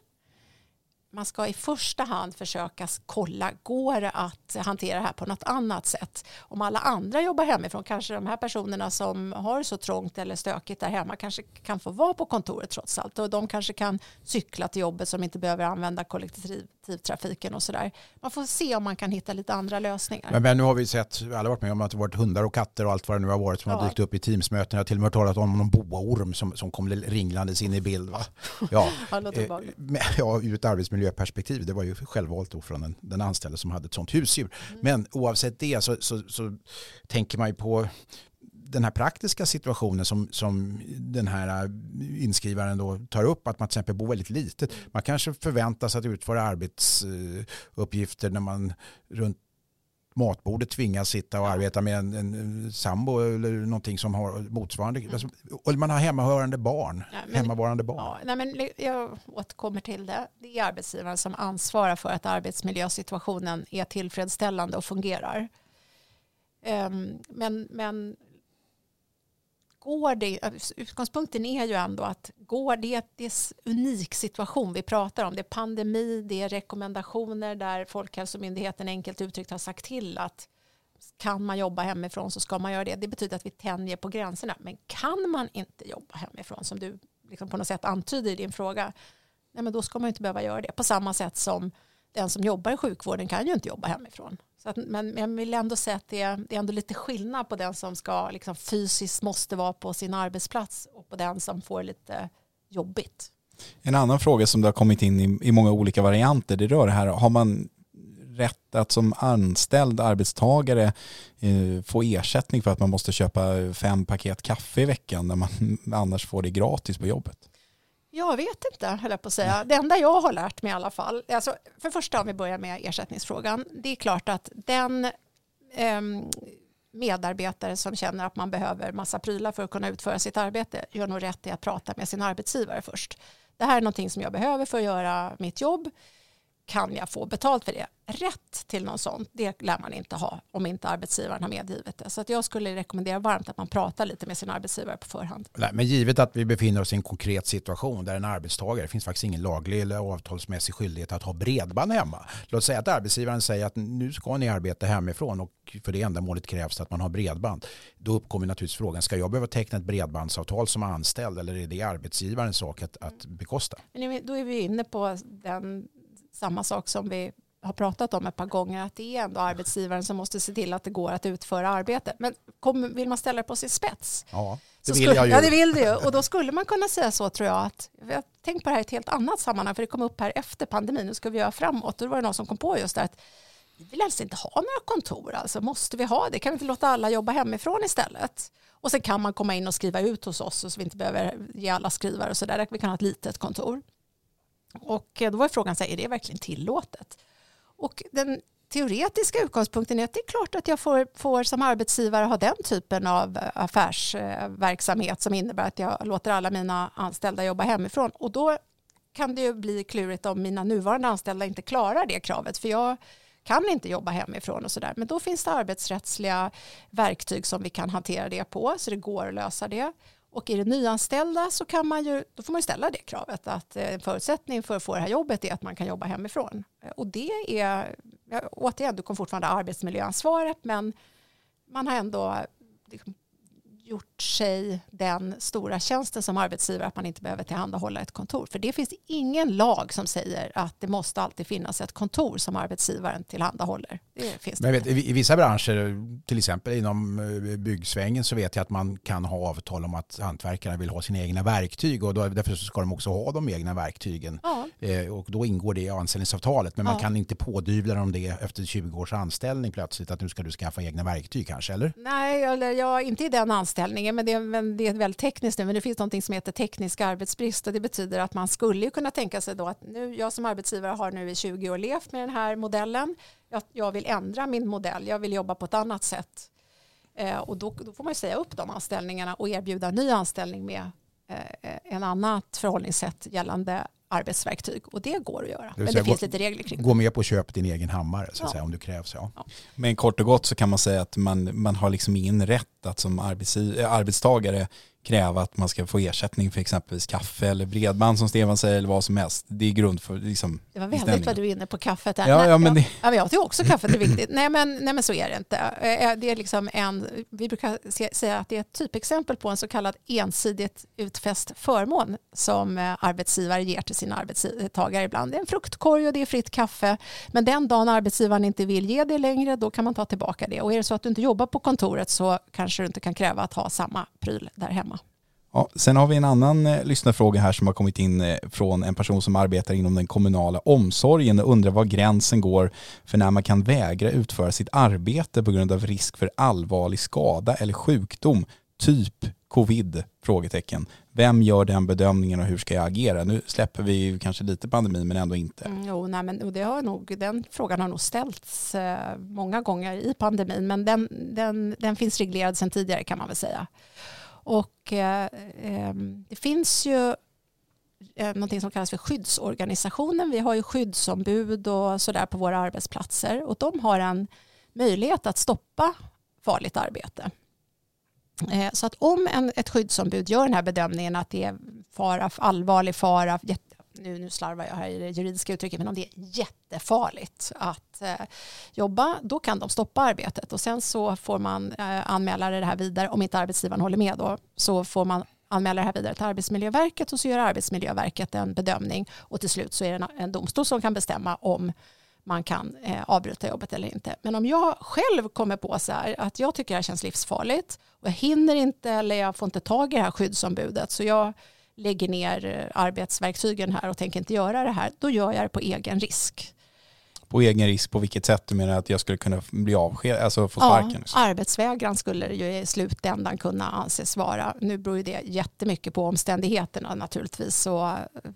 man ska i första hand försöka kolla, går det att hantera det här på något annat sätt? Om alla andra jobbar hemifrån, kanske de här personerna som har så trångt eller stökigt där hemma kanske kan få vara på kontoret trots allt och de kanske kan cykla till jobbet som inte behöver använda kollektivtrafiken och sådär. Man får se om man kan hitta lite andra lösningar. Men, men nu har vi sett, alla varit med om att det varit hundar och katter och allt vad det nu har varit som ja. har dykt upp i teamsmöten. Jag har till och med talat om någon boaorm som, som kom ringlandes in i bild. Va? Ja, ja, eh, ja, ur ett arbetsmiljöperspektiv. Det var ju självvalt då från den, den anställde som hade ett sånt husdjur. Mm. Men oavsett det så, så, så tänker man ju på den här praktiska situationen som, som den här äh, inskrivaren då tar upp, att man till exempel bor väldigt litet. Man kanske förväntas att utföra arbetsuppgifter när man runt matbordet tvingas sitta och arbeta med en, en sambo eller någonting som har motsvarande. Mm. Alltså, och man har hemmahörande barn. Ja, men, hemmavarande barn. Ja, nej, men jag återkommer till det. Det är arbetsgivaren som ansvarar för att arbetsmiljösituationen är tillfredsställande och fungerar. Um, men, men går det, utgångspunkten är ju ändå att går det, det är en unik situation vi pratar om. Det är pandemi, det är rekommendationer där Folkhälsomyndigheten enkelt uttryckt har sagt till att kan man jobba hemifrån så ska man göra det. Det betyder att vi tänjer på gränserna. Men kan man inte jobba hemifrån som du liksom på något sätt antyder i din fråga, nej men då ska man inte behöva göra det. På samma sätt som den som jobbar i sjukvården kan ju inte jobba hemifrån. Så att, men jag vill ändå säga att det är, det är ändå lite skillnad på den som ska liksom fysiskt måste vara på sin arbetsplats och på den som får lite jobbigt. En annan fråga som det har kommit in i, i många olika varianter, det rör det här, har man rätt att som anställd arbetstagare eh, få ersättning för att man måste köpa fem paket kaffe i veckan när man annars får det gratis på jobbet? Jag vet inte, höll jag på att säga. Det enda jag har lärt mig i alla fall, alltså, för första om vi börjar med ersättningsfrågan, det är klart att den eh, medarbetare som känner att man behöver massa prylar för att kunna utföra sitt arbete gör nog rätt i att prata med sin arbetsgivare först. Det här är någonting som jag behöver för att göra mitt jobb kan jag få betalt för det? Rätt till något sånt, det lär man inte ha om inte arbetsgivaren har medgivet det. Så att jag skulle rekommendera varmt att man pratar lite med sin arbetsgivare på förhand. Nej, men givet att vi befinner oss i en konkret situation där en arbetstagare, det finns faktiskt ingen laglig eller avtalsmässig skyldighet att ha bredband hemma. Låt säga att arbetsgivaren säger att nu ska ni arbeta hemifrån och för det ändamålet krävs att man har bredband. Då uppkommer naturligtvis frågan, ska jag behöva teckna ett bredbandsavtal som anställd eller är det arbetsgivarens sak att, att bekosta? Men då är vi inne på den samma sak som vi har pratat om ett par gånger, att det är ändå arbetsgivaren som måste se till att det går att utföra arbete. Men kom, vill man ställa det på sin spets? Ja, det vill skulle, jag ju. Ja, det vill du Och då skulle man kunna säga så tror jag att, jag tänkt på det här i ett helt annat sammanhang, för det kom upp här efter pandemin, nu ska vi göra framåt. Och då var det någon som kom på just det att vi vill helst inte ha några kontor, alltså måste vi ha det? Kan vi inte låta alla jobba hemifrån istället? Och sen kan man komma in och skriva ut hos oss så vi inte behöver ge alla skrivare och så där. Vi kan ha ett litet kontor. Och eh, då var frågan, så här, är det verkligen tillåtet? Och den teoretiska utgångspunkten är att det är klart att jag får, får som arbetsgivare ha den typen av eh, affärsverksamhet som innebär att jag låter alla mina anställda jobba hemifrån. Och då kan det ju bli klurigt om mina nuvarande anställda inte klarar det kravet. För jag kan inte jobba hemifrån och sådär. Men då finns det arbetsrättsliga verktyg som vi kan hantera det på. Så det går att lösa det. Och i det nyanställda så kan man ju, då får man ställa det kravet att eh, en förutsättning för att få det här jobbet är att man kan jobba hemifrån. Och det är, återigen, du kommer fortfarande ha arbetsmiljöansvaret men man har ändå liksom, gjort sig den stora tjänsten som arbetsgivare att man inte behöver tillhandahålla ett kontor. För det finns ingen lag som säger att det måste alltid finnas ett kontor som arbetsgivaren tillhandahåller. Det finns Men vet, I vissa branscher, till exempel inom eh, byggsvängen, så vet jag att man kan ha avtal om att hantverkarna vill ha sina egna verktyg och då, därför ska de också ha de egna verktygen. Ja. Eh, och då ingår det i anställningsavtalet. Men man ja. kan inte pådyvla dem det efter 20 års anställning plötsligt att nu ska du skaffa egna verktyg kanske, eller? Nej, eller ja, inte i den anställningen anställningen, men det är, men det är väldigt tekniskt nu, men det finns något som heter teknisk arbetsbrist och det betyder att man skulle kunna tänka sig då att nu, jag som arbetsgivare har nu i 20 år levt med den här modellen, jag, jag vill ändra min modell, jag vill jobba på ett annat sätt. Eh, och då, då, får man ju säga upp de anställningarna och erbjuda ny anställning med eh, eh en annat förhållningssätt gällande arbetsverktyg och det går att göra. Det men det finns gå, lite regler kring det. Gå med på att köpa din egen hammare så att ja. säga, om du krävs. Ja. ja. Men kort och gott så kan man säga att man, man har liksom ingen rätt att som arbetstagare kräva att man ska få ersättning för exempelvis kaffe eller bredband som Stefan säger eller vad som helst. Det är grund för liksom, Det var väldigt vad du är inne på kaffet där. Ja, nej, ja, men jag, det- ja, men jag tycker också kaffet är viktigt. nej, men, nej men så är det inte. Eh, Det är liksom en, vi brukar säga att det är ett typexempel på en så kallad ensidigt utfäst förmån som eh, arbetsgivare ger till sina arbetstagare ibland. Det är en fruktkorg och det är fritt kaffe. Men den dagen arbetsgivaren inte vill ge det längre då kan man ta tillbaka det. Och är det så att du inte jobbar på kontoret så kanske du inte kan kräva att ha samma pryl där hemma. Ja, sen har vi en annan eh, lyssnarfråga här som har kommit in eh, från en person som arbetar inom den kommunala omsorgen och undrar var gränsen går för när man kan vägra utföra sitt arbete på grund av risk för allvarlig skada eller sjukdom, typ covid? Frågetecken. Vem gör den bedömningen och hur ska jag agera? Nu släpper vi ju kanske lite pandemin men ändå inte. Mm, jo, nej, men, och det har nog, den frågan har nog ställts eh, många gånger i pandemin men den, den, den finns reglerad sedan tidigare kan man väl säga. Och eh, eh, det finns ju eh, någonting som kallas för skyddsorganisationen. Vi har ju skyddsombud och sådär på våra arbetsplatser och de har en möjlighet att stoppa farligt arbete. Eh, Så att om en, ett skyddsombud gör den här bedömningen att det är fara, allvarlig fara, jätte, nu, nu slarvar jag här i det juridiska uttrycket, men om det är jättefarligt att eh, jobba, då kan de stoppa arbetet och sen så får man eh, anmäla det här vidare, om inte arbetsgivaren håller med då, så får man anmäla det här vidare till Arbetsmiljöverket och så gör Arbetsmiljöverket en bedömning och till slut så är det en, en domstol som kan bestämma om man kan eh, avbryta jobbet eller inte. Men om jag själv kommer på så här att jag tycker det här känns livsfarligt och jag hinner inte eller jag får inte tag i det här skyddsombudet så jag lägger ner eh, arbetsverktygen här och tänker inte göra det här, då gör jag det på egen risk. På egen risk, på vilket sätt du menar att jag skulle kunna bli avskedad, alltså få sparken? Ja, liksom? arbetsvägran skulle det ju i slutändan kunna anses vara. Nu beror ju det jättemycket på omständigheterna naturligtvis och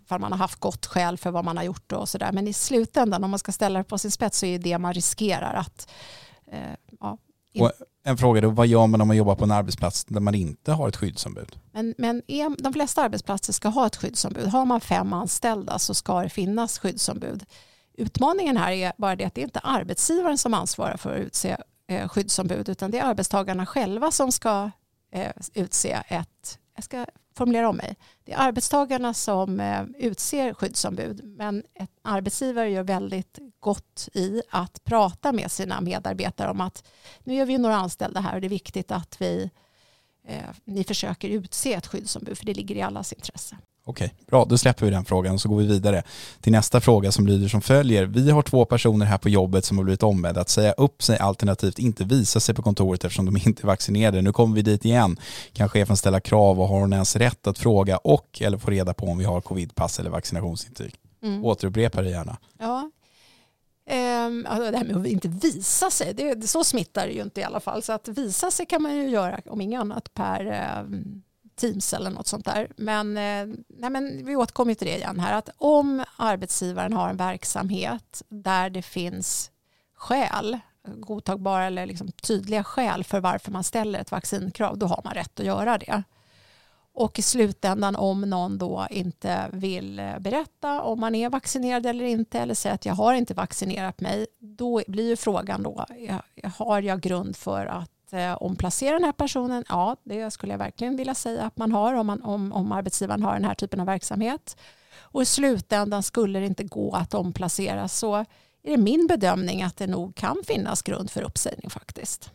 för man har haft gott skäl för vad man har gjort och sådär. Men i slutändan om man ska ställa det på sin spets så är det man riskerar att eh, ja, Och en fråga då, vad gör man om man jobbar på en arbetsplats där man inte har ett skyddsombud? Men, men är, de flesta arbetsplatser ska ha ett skyddsombud. Har man fem anställda så ska det finnas skyddsombud. Utmaningen här är bara det att det är inte arbetsgivaren som ansvarar för att utse eh, skyddsombud utan det är arbetstagarna själva som ska eh, utse ett, jag ska formulera om mig, det är arbetstagarna som eh, utser skyddsombud men en arbetsgivare gör väldigt gott i att prata med sina medarbetare om att nu gör vi några anställda här och det är viktigt att vi eh, ni försöker utse ett skyddsombud för det ligger i allas intresse. Okej, bra. Då släpper vi den frågan och så går vi vidare till nästa fråga som lyder som följer. Vi har två personer här på jobbet som har blivit ombedda att säga upp sig alternativt inte visa sig på kontoret eftersom de inte är vaccinerade. Nu kommer vi dit igen. Kan chefen ställa krav och har hon ens rätt att fråga och eller få reda på om vi har covidpass eller vaccinationsintyg? Mm. Återupprepa det gärna. Ja. Ehm, alltså det här med att inte visa sig, det, så smittar det ju inte i alla fall. Så att visa sig kan man ju göra om inget annat per ehm, Teams eller något sånt där. Men, eh, nej men vi återkommer till det igen här. Att om arbetsgivaren har en verksamhet där det finns skäl, godtagbara eller liksom tydliga skäl för varför man ställer ett vaccinkrav, då har man rätt att göra det. Och i slutändan om någon då inte vill eh, berätta om man är vaccinerad eller inte eller säger att jag har inte vaccinerat mig, då blir ju frågan då, eh, har jag grund för att eh, omplacera den här personen? Ja, det skulle jag verkligen vilja säga att man har om, man, om, om arbetsgivaren har den här typen av verksamhet. Och i slutändan skulle det inte gå att omplacera så är det min bedömning att det nog kan finnas grund för uppsägning faktiskt.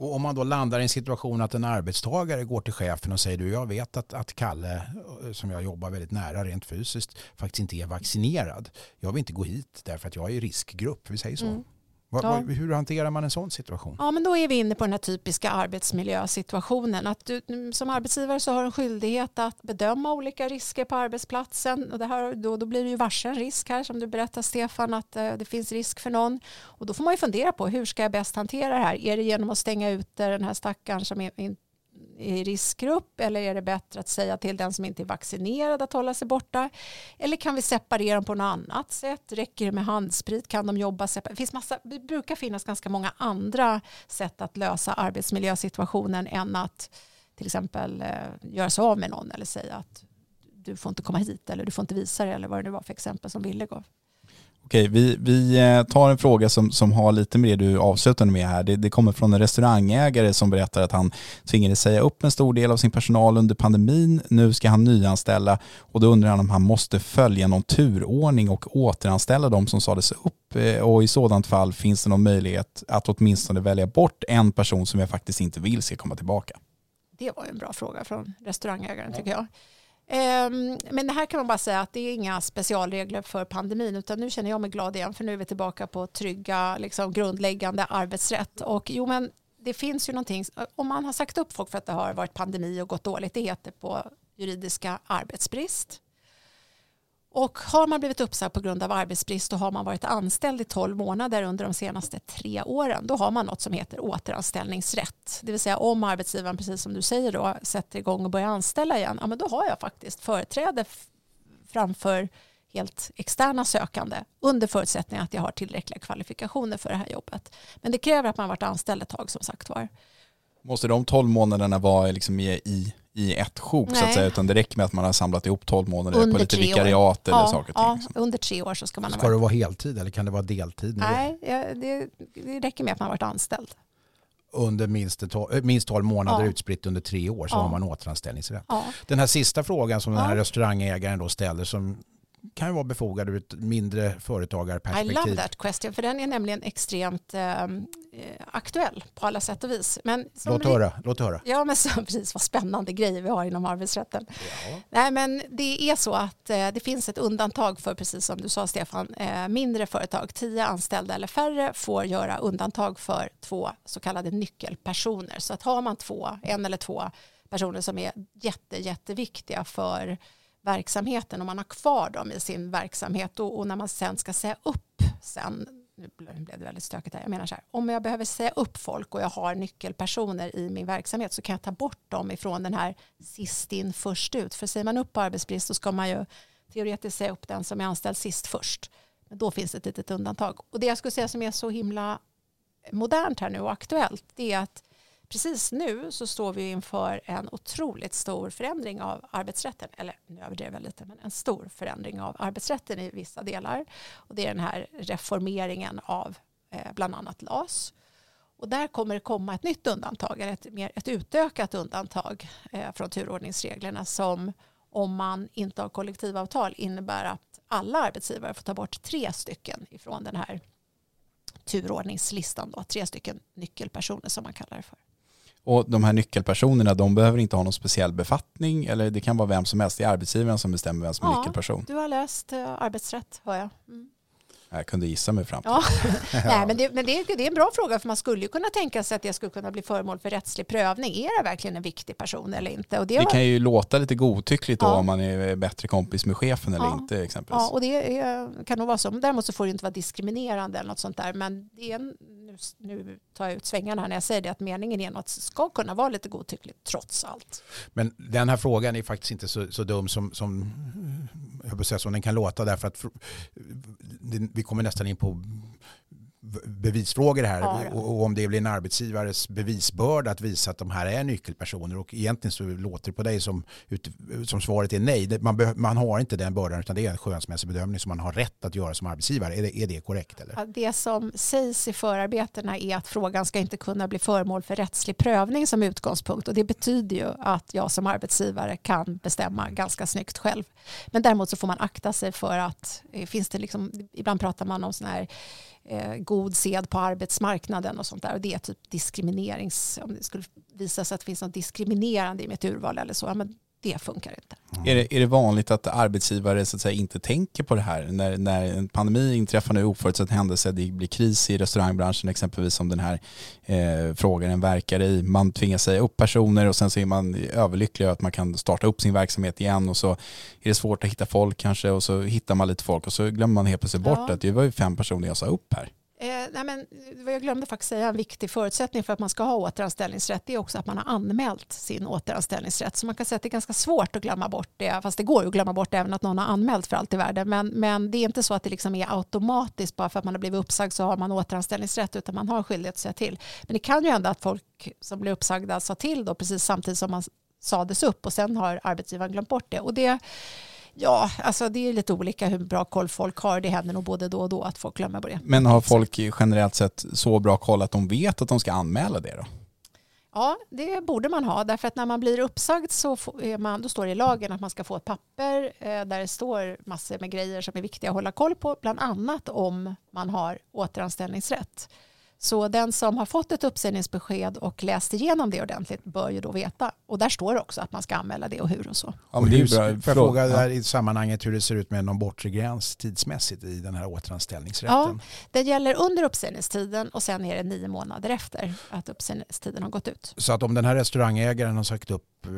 Och om man då landar i en situation att en arbetstagare går till chefen och säger du jag vet att, att Kalle eh, som jag jobbar väldigt nära rent fysiskt faktiskt inte är vaccinerad. Jag vill inte gå hit därför att jag är i riskgrupp, vi säger så. Mm. Va, Ja. hur hanterar man en sån situation? Ja, men då är vi inne på den här typiska arbetsmiljösituationen. Att du, som arbetsgivare så har du en skyldighet att bedöma olika risker på arbetsplatsen. Och det här, då, då blir det ju varse en risk här som du berättar Stefan att eh, det finns risk för någon. Och då får man ju fundera på hur ska jag bäst hantera det här? Är det genom att stänga ute den här stackaren som är in, i riskgrupp eller är det bättre att säga till den som inte är vaccinerad att hålla sig borta? Eller kan vi separera dem på något annat sätt? Räcker det med handsprit? Kan de jobba separat? Det, finns massa, det brukar finnas ganska många andra sätt att lösa arbetsmiljösituationen än att till exempel eh, göra sig av med någon eller säga att du får inte komma hit eller du får inte visa dig eller vad det nu var för exempel som Ville gav. Okej, vi, vi eh, tar en fråga som, som har lite med det du avslutade med här. Det, det kommer från en restaurangägare som berättar att han tvingades säga upp en stor del av sin personal under pandemin. Nu ska han nyanställa och då undrar han om han måste följa någon turordning och återanställa de som sades upp. Eh, och i sådant fall finns det någon möjlighet att åtminstone välja bort en person som jag faktiskt inte vill ska komma tillbaka. Det var en bra fråga från restaurangägaren tycker jag. Ehm, men det här kan man bara säga att det är inga specialregler för pandemin utan nu känner jag mig glad igen för nu är vi tillbaka på trygga liksom, grundläggande arbetsrätt. Och jo men det finns ju någonting, om man har sagt upp folk för att det har varit pandemi och gått dåligt, det heter på juridiska arbetsbrist. Och har man blivit uppsagd på grund av arbetsbrist och har man varit anställd i 12 månader under de senaste tre åren, då har man något som heter återanställningsrätt. Det vill säga om arbetsgivaren, precis som du säger, då, sätter igång och börjar anställa igen, ja, men då har jag faktiskt företräde framför helt externa sökande under förutsättning att jag har tillräckliga kvalifikationer för det här jobbet. Men det kräver att man varit anställd ett tag som sagt var. Måste de 12 månaderna vara liksom i i ett sjok Nej. så att säga, utan det räcker med att man har samlat ihop 12 månader under på lite vikariat år. eller ja, saker och ting. Liksom. under tre år så ska man Ska det vara heltid eller kan det vara deltid? Nej, det, det räcker med att man har varit anställd. Under minst, minst 12 månader ja. utspritt under tre år så ja. har man återanställningsrätt. Ja. Den här sista frågan som den här restaurangägaren då ställer som kan ju vara befogad ur ett mindre företagarperspektiv. I love that question, för den är nämligen extremt ehm, eh, aktuell på alla sätt och vis. Men låt, höra, låt höra. Ja, men så, precis vad spännande grejer vi har inom arbetsrätten. Ja. Nej, men det är så att eh, det finns ett undantag för, precis som du sa Stefan, eh, mindre företag, tio anställda eller färre får göra undantag för två så kallade nyckelpersoner. Så att har man två, en eller två personer som är jätte, jätteviktiga för verksamheten och man har kvar dem i sin verksamhet och, och när man sen ska säga upp sen nu blev det väldigt stökigt här. Jag menar så här, om jag behöver säga upp folk och jag har nyckelpersoner i min verksamhet så kan jag ta bort dem ifrån den här sist in först ut. För säger man upp på arbetsbrist så ska man ju teoretiskt säga upp den som är anställd sist först. Men då finns det ett litet undantag. Och det jag skulle säga som är så himla modernt här nu och aktuellt det är att precis nu så står vi inför en otroligt stor förändring av arbetsrätten. Eller nu överdrev jag lite, men en stor förändring av arbetsrätten i vissa delar. Och det är den här reformeringen av eh, bland annat LAS. Och där kommer det komma ett nytt undantag, ett, mer, ett utökat undantag eh, från turordningsreglerna som om man inte har kollektivavtal innebär att alla arbetsgivare får ta bort tre stycken ifrån den här turordningslistan. Då, tre stycken nyckelpersoner som man kallar det för. Och de här nyckelpersonerna, de behöver inte ha någon speciell befattning eller det kan vara vem som helst. Det är arbetsgivaren som bestämmer vem som är nyckelperson. Du har läst uh, arbetsrätt, hör jag. Mm. Jag kunde gissa mig fram till. Ja. Nej, men det, men det, det, är en bra fråga för man skulle ju kunna tänka sig att det skulle kunna bli föremål för rättslig prövning. Är det verkligen en viktig person eller inte? Och det, det kan ju låta lite godtyckligt då ja. om man är bättre kompis med chefen eller ja. inte exempelvis. Ja, och det är, kan nog vara så. Däremot så får det inte vara diskriminerande eller något sånt där. Men det är, nu, nu tar jag ut svängarna här när jag säger det, att meningen är något ska kunna vara lite godtyckligt trots allt. Men den här frågan är faktiskt inte så, så dum som, som jag säga, som den kan låta därför att vi kommer nästan in på bevisfrågor här ja, ja. och om det blir en arbetsgivares bevisbörda att visa att de här är nyckelpersoner och egentligen så låter det på dig som, som svaret är nej. Man, man har inte den bördan utan det är en skönsmässig bedömning som man har rätt att göra som arbetsgivare. Är det, är det korrekt? Eller? det som sägs i förarbetena är att frågan ska inte kunna bli föremål för rättslig prövning som utgångspunkt och det betyder ju att jag som arbetsgivare kan bestämma ganska snyggt själv. Men däremot så får man akta sig för att eh, finns det liksom, ibland pratar man om sådana här eh, god sed på arbetsmarknaden och sånt där. Och det är typ diskriminerings, om det skulle visa sig att det finns något diskriminerande i mitt urval eller så, ja, men det funkar inte. Mm. Är, det, är det vanligt att arbetsgivare så att säga, inte tänker på det här? När, när en pandemi inträffar nu, oförutsedd händelse, det blir kris i restaurangbranschen exempelvis som den här eh, frågaren verkar i. Man tvingas säga upp personer och sen så är man överlycklig att man kan starta upp sin verksamhet igen och så är det svårt att hitta folk kanske och så hittar man lite folk och så glömmer man helt plötsligt bort ja. att det var ju fem personer jag sa upp här. Eh, nej men, vad jag glömde faktiskt säga, en viktig förutsättning för att man ska ha återanställningsrätt är också att man har anmält sin återanställningsrätt. Så man kan säga att det är ganska svårt att glömma bort det, fast det går att glömma bort även att någon har anmält för allt i världen. Men, men det är inte så att det liksom är automatiskt bara för att man har blivit uppsagd så har man återanställningsrätt utan man har skyldighet att säga till. Men det kan ju hända att folk som blir uppsagda sa till då precis samtidigt som man sades upp och sen har arbetsgivaren glömt bort det. Och det Ja, alltså det är lite olika hur bra koll folk har. Det händer nog både då och då att folk glömmer det. Men har folk generellt sett så bra koll att de vet att de ska anmäla det då? Ja, det borde man ha. Därför att när man blir uppsagd så man, då står det i lagen att man ska få ett papper eh, där det står massor med grejer som är viktiga att hålla koll på. Bland annat om man har återanställningsrätt. Så den som har fått ett uppsägningsbesked och läst igenom det ordentligt bör ju då veta. Och där står det också att man ska anmäla det och hur och så. Ja, men det är bra. Får jag fråga där i sammanhanget hur det ser ut med någon bortre gräns tidsmässigt i den här återanställningsrätten? Ja, det gäller under uppsägningstiden och sen är det nio månader efter att uppsägningstiden har gått ut. Så att om den här restaurangägaren har sagt upp Eh,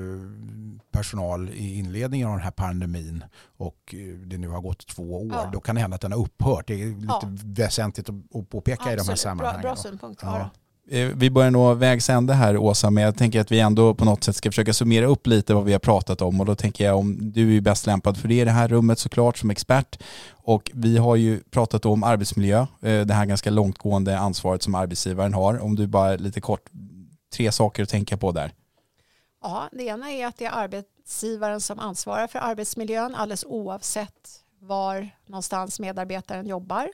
personal i inledningen av den här pandemin och eh, det nu har gått två år, ja. då kan det hända att den har upphört. Det är lite ja. väsentligt att påpeka Absolut. i de här sammanhangen. Bra, bra synpunkt. Ja. Eh, vi börjar nå vägs ände här Åsa, men jag tänker att vi ändå på något sätt ska försöka summera upp lite vad vi har pratat om och då tänker jag om du är bäst lämpad för det i det här rummet såklart som expert och vi har ju pratat om arbetsmiljö, det här ganska långtgående ansvaret som arbetsgivaren har. Om du bara lite kort, tre saker att tänka på där. Ja, det ena är att det är arbetsgivaren som ansvarar för arbetsmiljön alldeles oavsett var någonstans medarbetaren jobbar.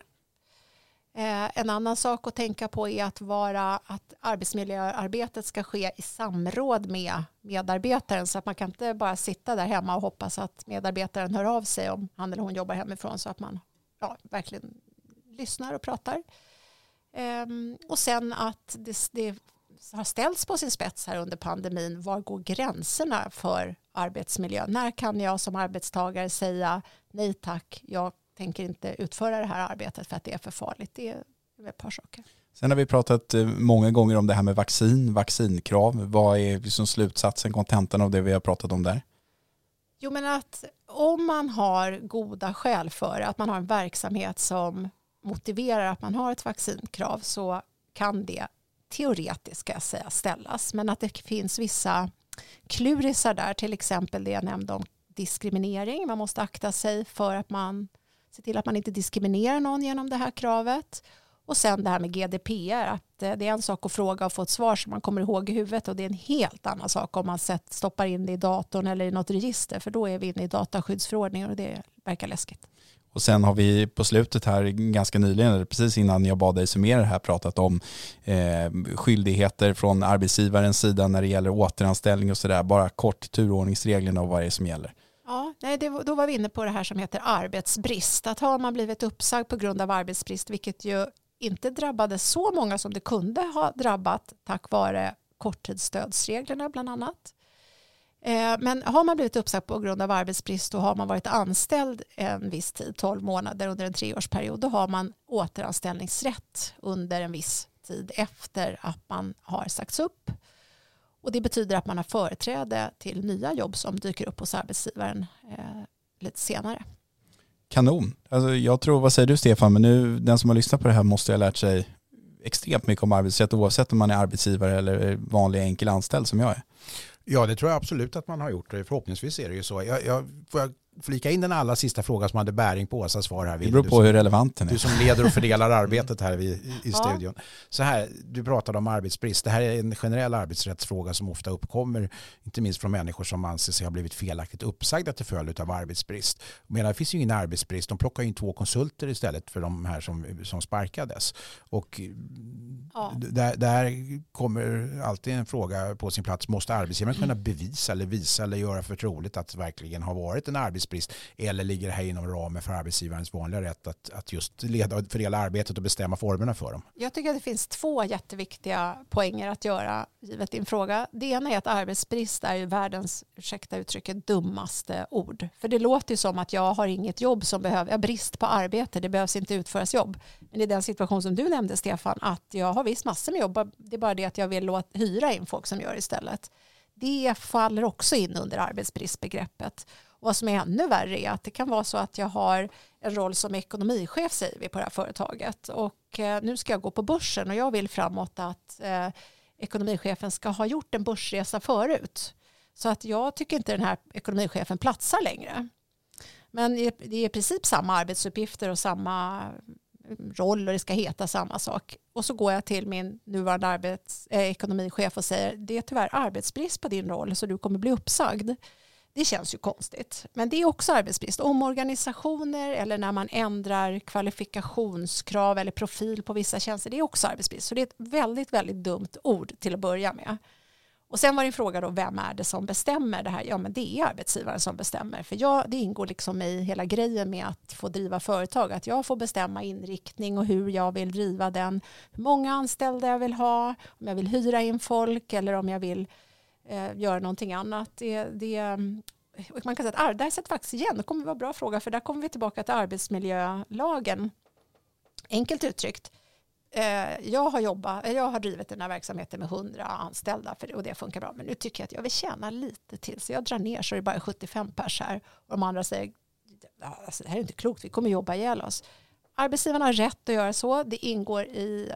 Eh, en annan sak att tänka på är att, vara, att arbetsmiljöarbetet ska ske i samråd med medarbetaren så att man kan inte bara sitta där hemma och hoppas att medarbetaren hör av sig om han eller hon jobbar hemifrån så att man ja, verkligen lyssnar och pratar. Ehm, och sen att det, det har ställts på sin spets här under pandemin. Var går gränserna för arbetsmiljö? När kan jag som arbetstagare säga nej tack, jag tänker inte utföra det här arbetet för att det är för farligt. Det är ett par saker. Sen har vi pratat eh, många gånger om det här med vaccin, vaccinkrav. Vad är liksom slutsatsen, kontentan av det vi har pratat om där? Jo men att om man har goda skäl för att man har en verksamhet som motiverar att man har ett vaccinkrav så kan det teoretiskt ska jag säga ställas men att det finns vissa klurisar där till exempel det jag nämnde om diskriminering man måste akta sig för att man se till att man inte diskriminerar någon genom det här kravet och sen det här med GDPR att eh, det är en sak att fråga och få ett svar som man kommer ihåg i huvudet och det är en helt annan sak om man stoppar in det i datorn eller i något register för då är vi inne i dataskyddsförordningen och det verkar läskigt. Och sen har vi på slutet här ganska nyligen, eller precis innan jag bad dig summera det här, pratat om eh, skyldigheter från arbetsgivarens sida när det gäller återanställning och sådär. Bara kort turordningsreglerna och vad det är som gäller. Ja, nej, det, då var vi inne på det här som heter arbetsbrist. Att har man blivit uppsagd på grund av arbetsbrist, vilket ju inte drabbade så många som det kunde ha drabbat tack vare korttidsstödsreglerna bland annat, eh, men har man blivit uppsagd på grund av arbetsbrist och har man varit anställd en viss tid, 12 månader under en treårsperiod, då har man återanställningsrätt under en viss tid efter att man har sagts upp. Och det betyder att man har företräde till nya jobb som dyker upp hos arbetsgivaren eh, lite senare. Kanon. Alltså jag tror, vad säger du Stefan, men nu den som har lyssnat på det här måste ha lärt sig extremt mycket om arbetsrätt oavsett om man är arbetsgivare eller vanlig enkel anställd som jag är. Ja, det tror jag absolut att man har gjort. Förhoppningsvis är det ju så. Jag, jag, får jag flika in den allra sista frågan som hade bäring på Åsas svar här. Det beror på som, hur relevant den är. Du som leder och fördelar arbetet här i, i ja. studion. Så här, du pratade om arbetsbrist. Det här är en generell arbetsrättsfråga som ofta uppkommer, inte minst från människor som anser sig ha blivit felaktigt uppsagda till följd av arbetsbrist. Men det finns ju ingen arbetsbrist. De plockar in två konsulter istället för de här som, som sparkades. Och ja. där, där kommer alltid en fråga på sin plats. Måste arbetsgivaren kunna bevisa eller visa eller göra för troligt att det verkligen har varit en arbetsbrist arbetsbrist eller ligger det här inom ramen för arbetsgivarens vanliga rätt att, att just leda och fördela arbetet och bestämma formerna för dem? Jag tycker att det finns två jätteviktiga poänger att göra givet din fråga. Det ena är att arbetsbrist är ju världens, ursäkta uttrycket, dummaste ord. För det låter ju som att jag har inget jobb som behöver, jag har brist på arbete, det behövs inte utföras jobb. Men i den situation som du nämnde Stefan, att jag har visst massor med jobb, det är bara det att jag vill låta, hyra in folk som gör istället. Det faller också in under arbetsbristbegreppet. Och vad som är ännu värre är att det kan vara så att jag har en roll som ekonomichef säger vi på det här företaget och eh, nu ska jag gå på börsen och jag vill framåt att eh, ekonomichefen ska ha gjort en börsresa förut. Så att jag tycker inte den här ekonomichefen platsar längre. Men det är i princip samma arbetsuppgifter och samma mm, roll och det ska heta samma sak. Och så går jag till min nuvarande arbets, eh, ekonomichef och säger det är tyvärr arbetsbrist på din roll så du kommer bli uppsagd. Det känns ju konstigt. Men det är också arbetsbrist. Omorganisationer eller när man ändrar kvalifikationskrav eller profil på vissa tjänster, det är också arbetsbrist. Så det är ett väldigt, väldigt dumt ord till att börja med. Och sen var det en fråga då, vem är det som bestämmer det här? Ja, men det är arbetsgivaren som bestämmer. För jag, det ingår liksom i hela grejen med att få driva företag, att jag får bestämma inriktning och hur jag vill driva den, hur många anställda jag vill ha, om jag vill hyra in folk eller om jag vill eh, göra någonting annat. Det, det, man kan säga att där sätter faktiskt igen, det kommer vara en bra fråga, för där kommer vi tillbaka till arbetsmiljölagen. Enkelt uttryckt, Eh, jag har, jobbat, eh, jag har drivit den här verksamheten med 100 anställda för, och det funkar bra. Men nu tycker jag att jag vill tjäna lite till så jag drar ner så det är bara 75 pers här. Och de andra säger alltså, det här är inte klokt, vi kommer jobba ihjäl oss. Arbetsgivarna har rätt att göra så. Det ingår i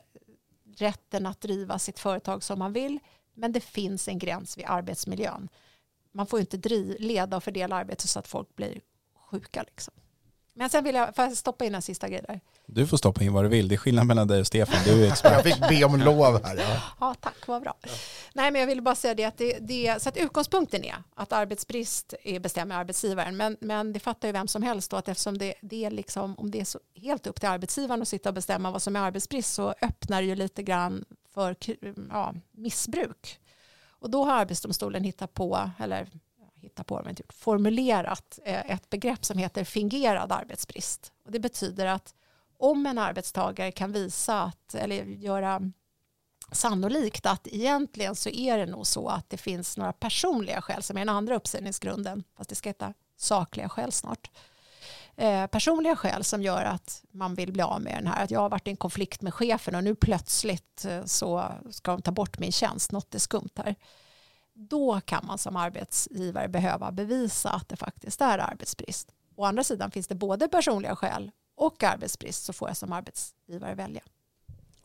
rätten att driva sitt företag som man vill. Men det finns en gräns vid arbetsmiljön. Man får inte driv, leda och fördela arbetet så att folk blir sjuka. Liksom. Men sen vill jag, får jag stoppa in en sista grej där? Du får stoppa in vad du vill. Det är skillnad mellan dig och Stefan. Du är expert. jag fick be om lov här. Ja, ja tack, vad bra. Nej, men jag vill bara säga det att det, det, så att utgångspunkten är att arbetsbrist är bestämmer arbetsgivaren. Men, men det fattar ju vem som helst då att eftersom det, det är liksom, om det är så helt upp till arbetsgivaren att sitta och bestämma vad som är arbetsbrist så öppnar det ju lite grann för ja, missbruk. Och då har Arbetsdomstolen hittat på, eller hittat på, men gjort, formulerat eh, ett begrepp som heter fingerad arbetsbrist. Och det betyder att om en arbetstagare kan visa att, eller göra sannolikt att egentligen så är det nog så att det finns några personliga skäl som är den andra uppsägningsgrunden, fast det ska heta sakliga skäl snart. Eh, personliga skäl som gör att man vill bli av med den här, att jag har varit i en konflikt med chefen och nu plötsligt eh, så ska de ta bort min tjänst, något är skumt här då kan man som arbetsgivare behöva bevisa att det faktiskt är arbetsbrist. Å andra sidan finns det både personliga skäl och arbetsbrist så får jag som arbetsgivare välja.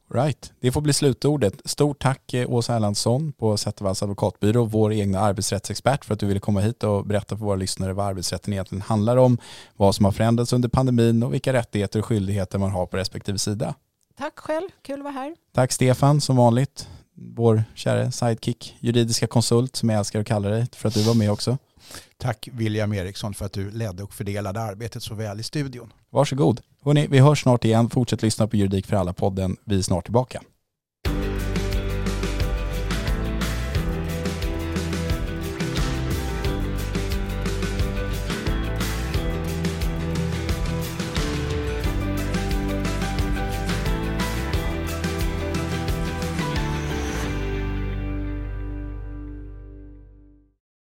Right, det får bli slutordet. Stort tack eh, Åsa Erlandsson på Zettervalls advokatbyrå, vår egna arbetsrättsexpert för att du ville komma hit och berätta för våra lyssnare vad arbetsrätten egentligen handlar om, vad som har förändrats under pandemin och vilka rättigheter och skyldigheter man har på respektive sida. Tack själv, kul att vara här. Tack Stefan, som vanligt vår kära sidekick, juridiska konsult som jag älskar att kalla dig för att du var med också. Tack William Eriksson för att du ledde och fördelade arbetet så väl i studion. Varsågod. Hörrni, vi hörs snart igen. Fortsätt lyssna på Juridik för alla-podden. Vi är snart tillbaka.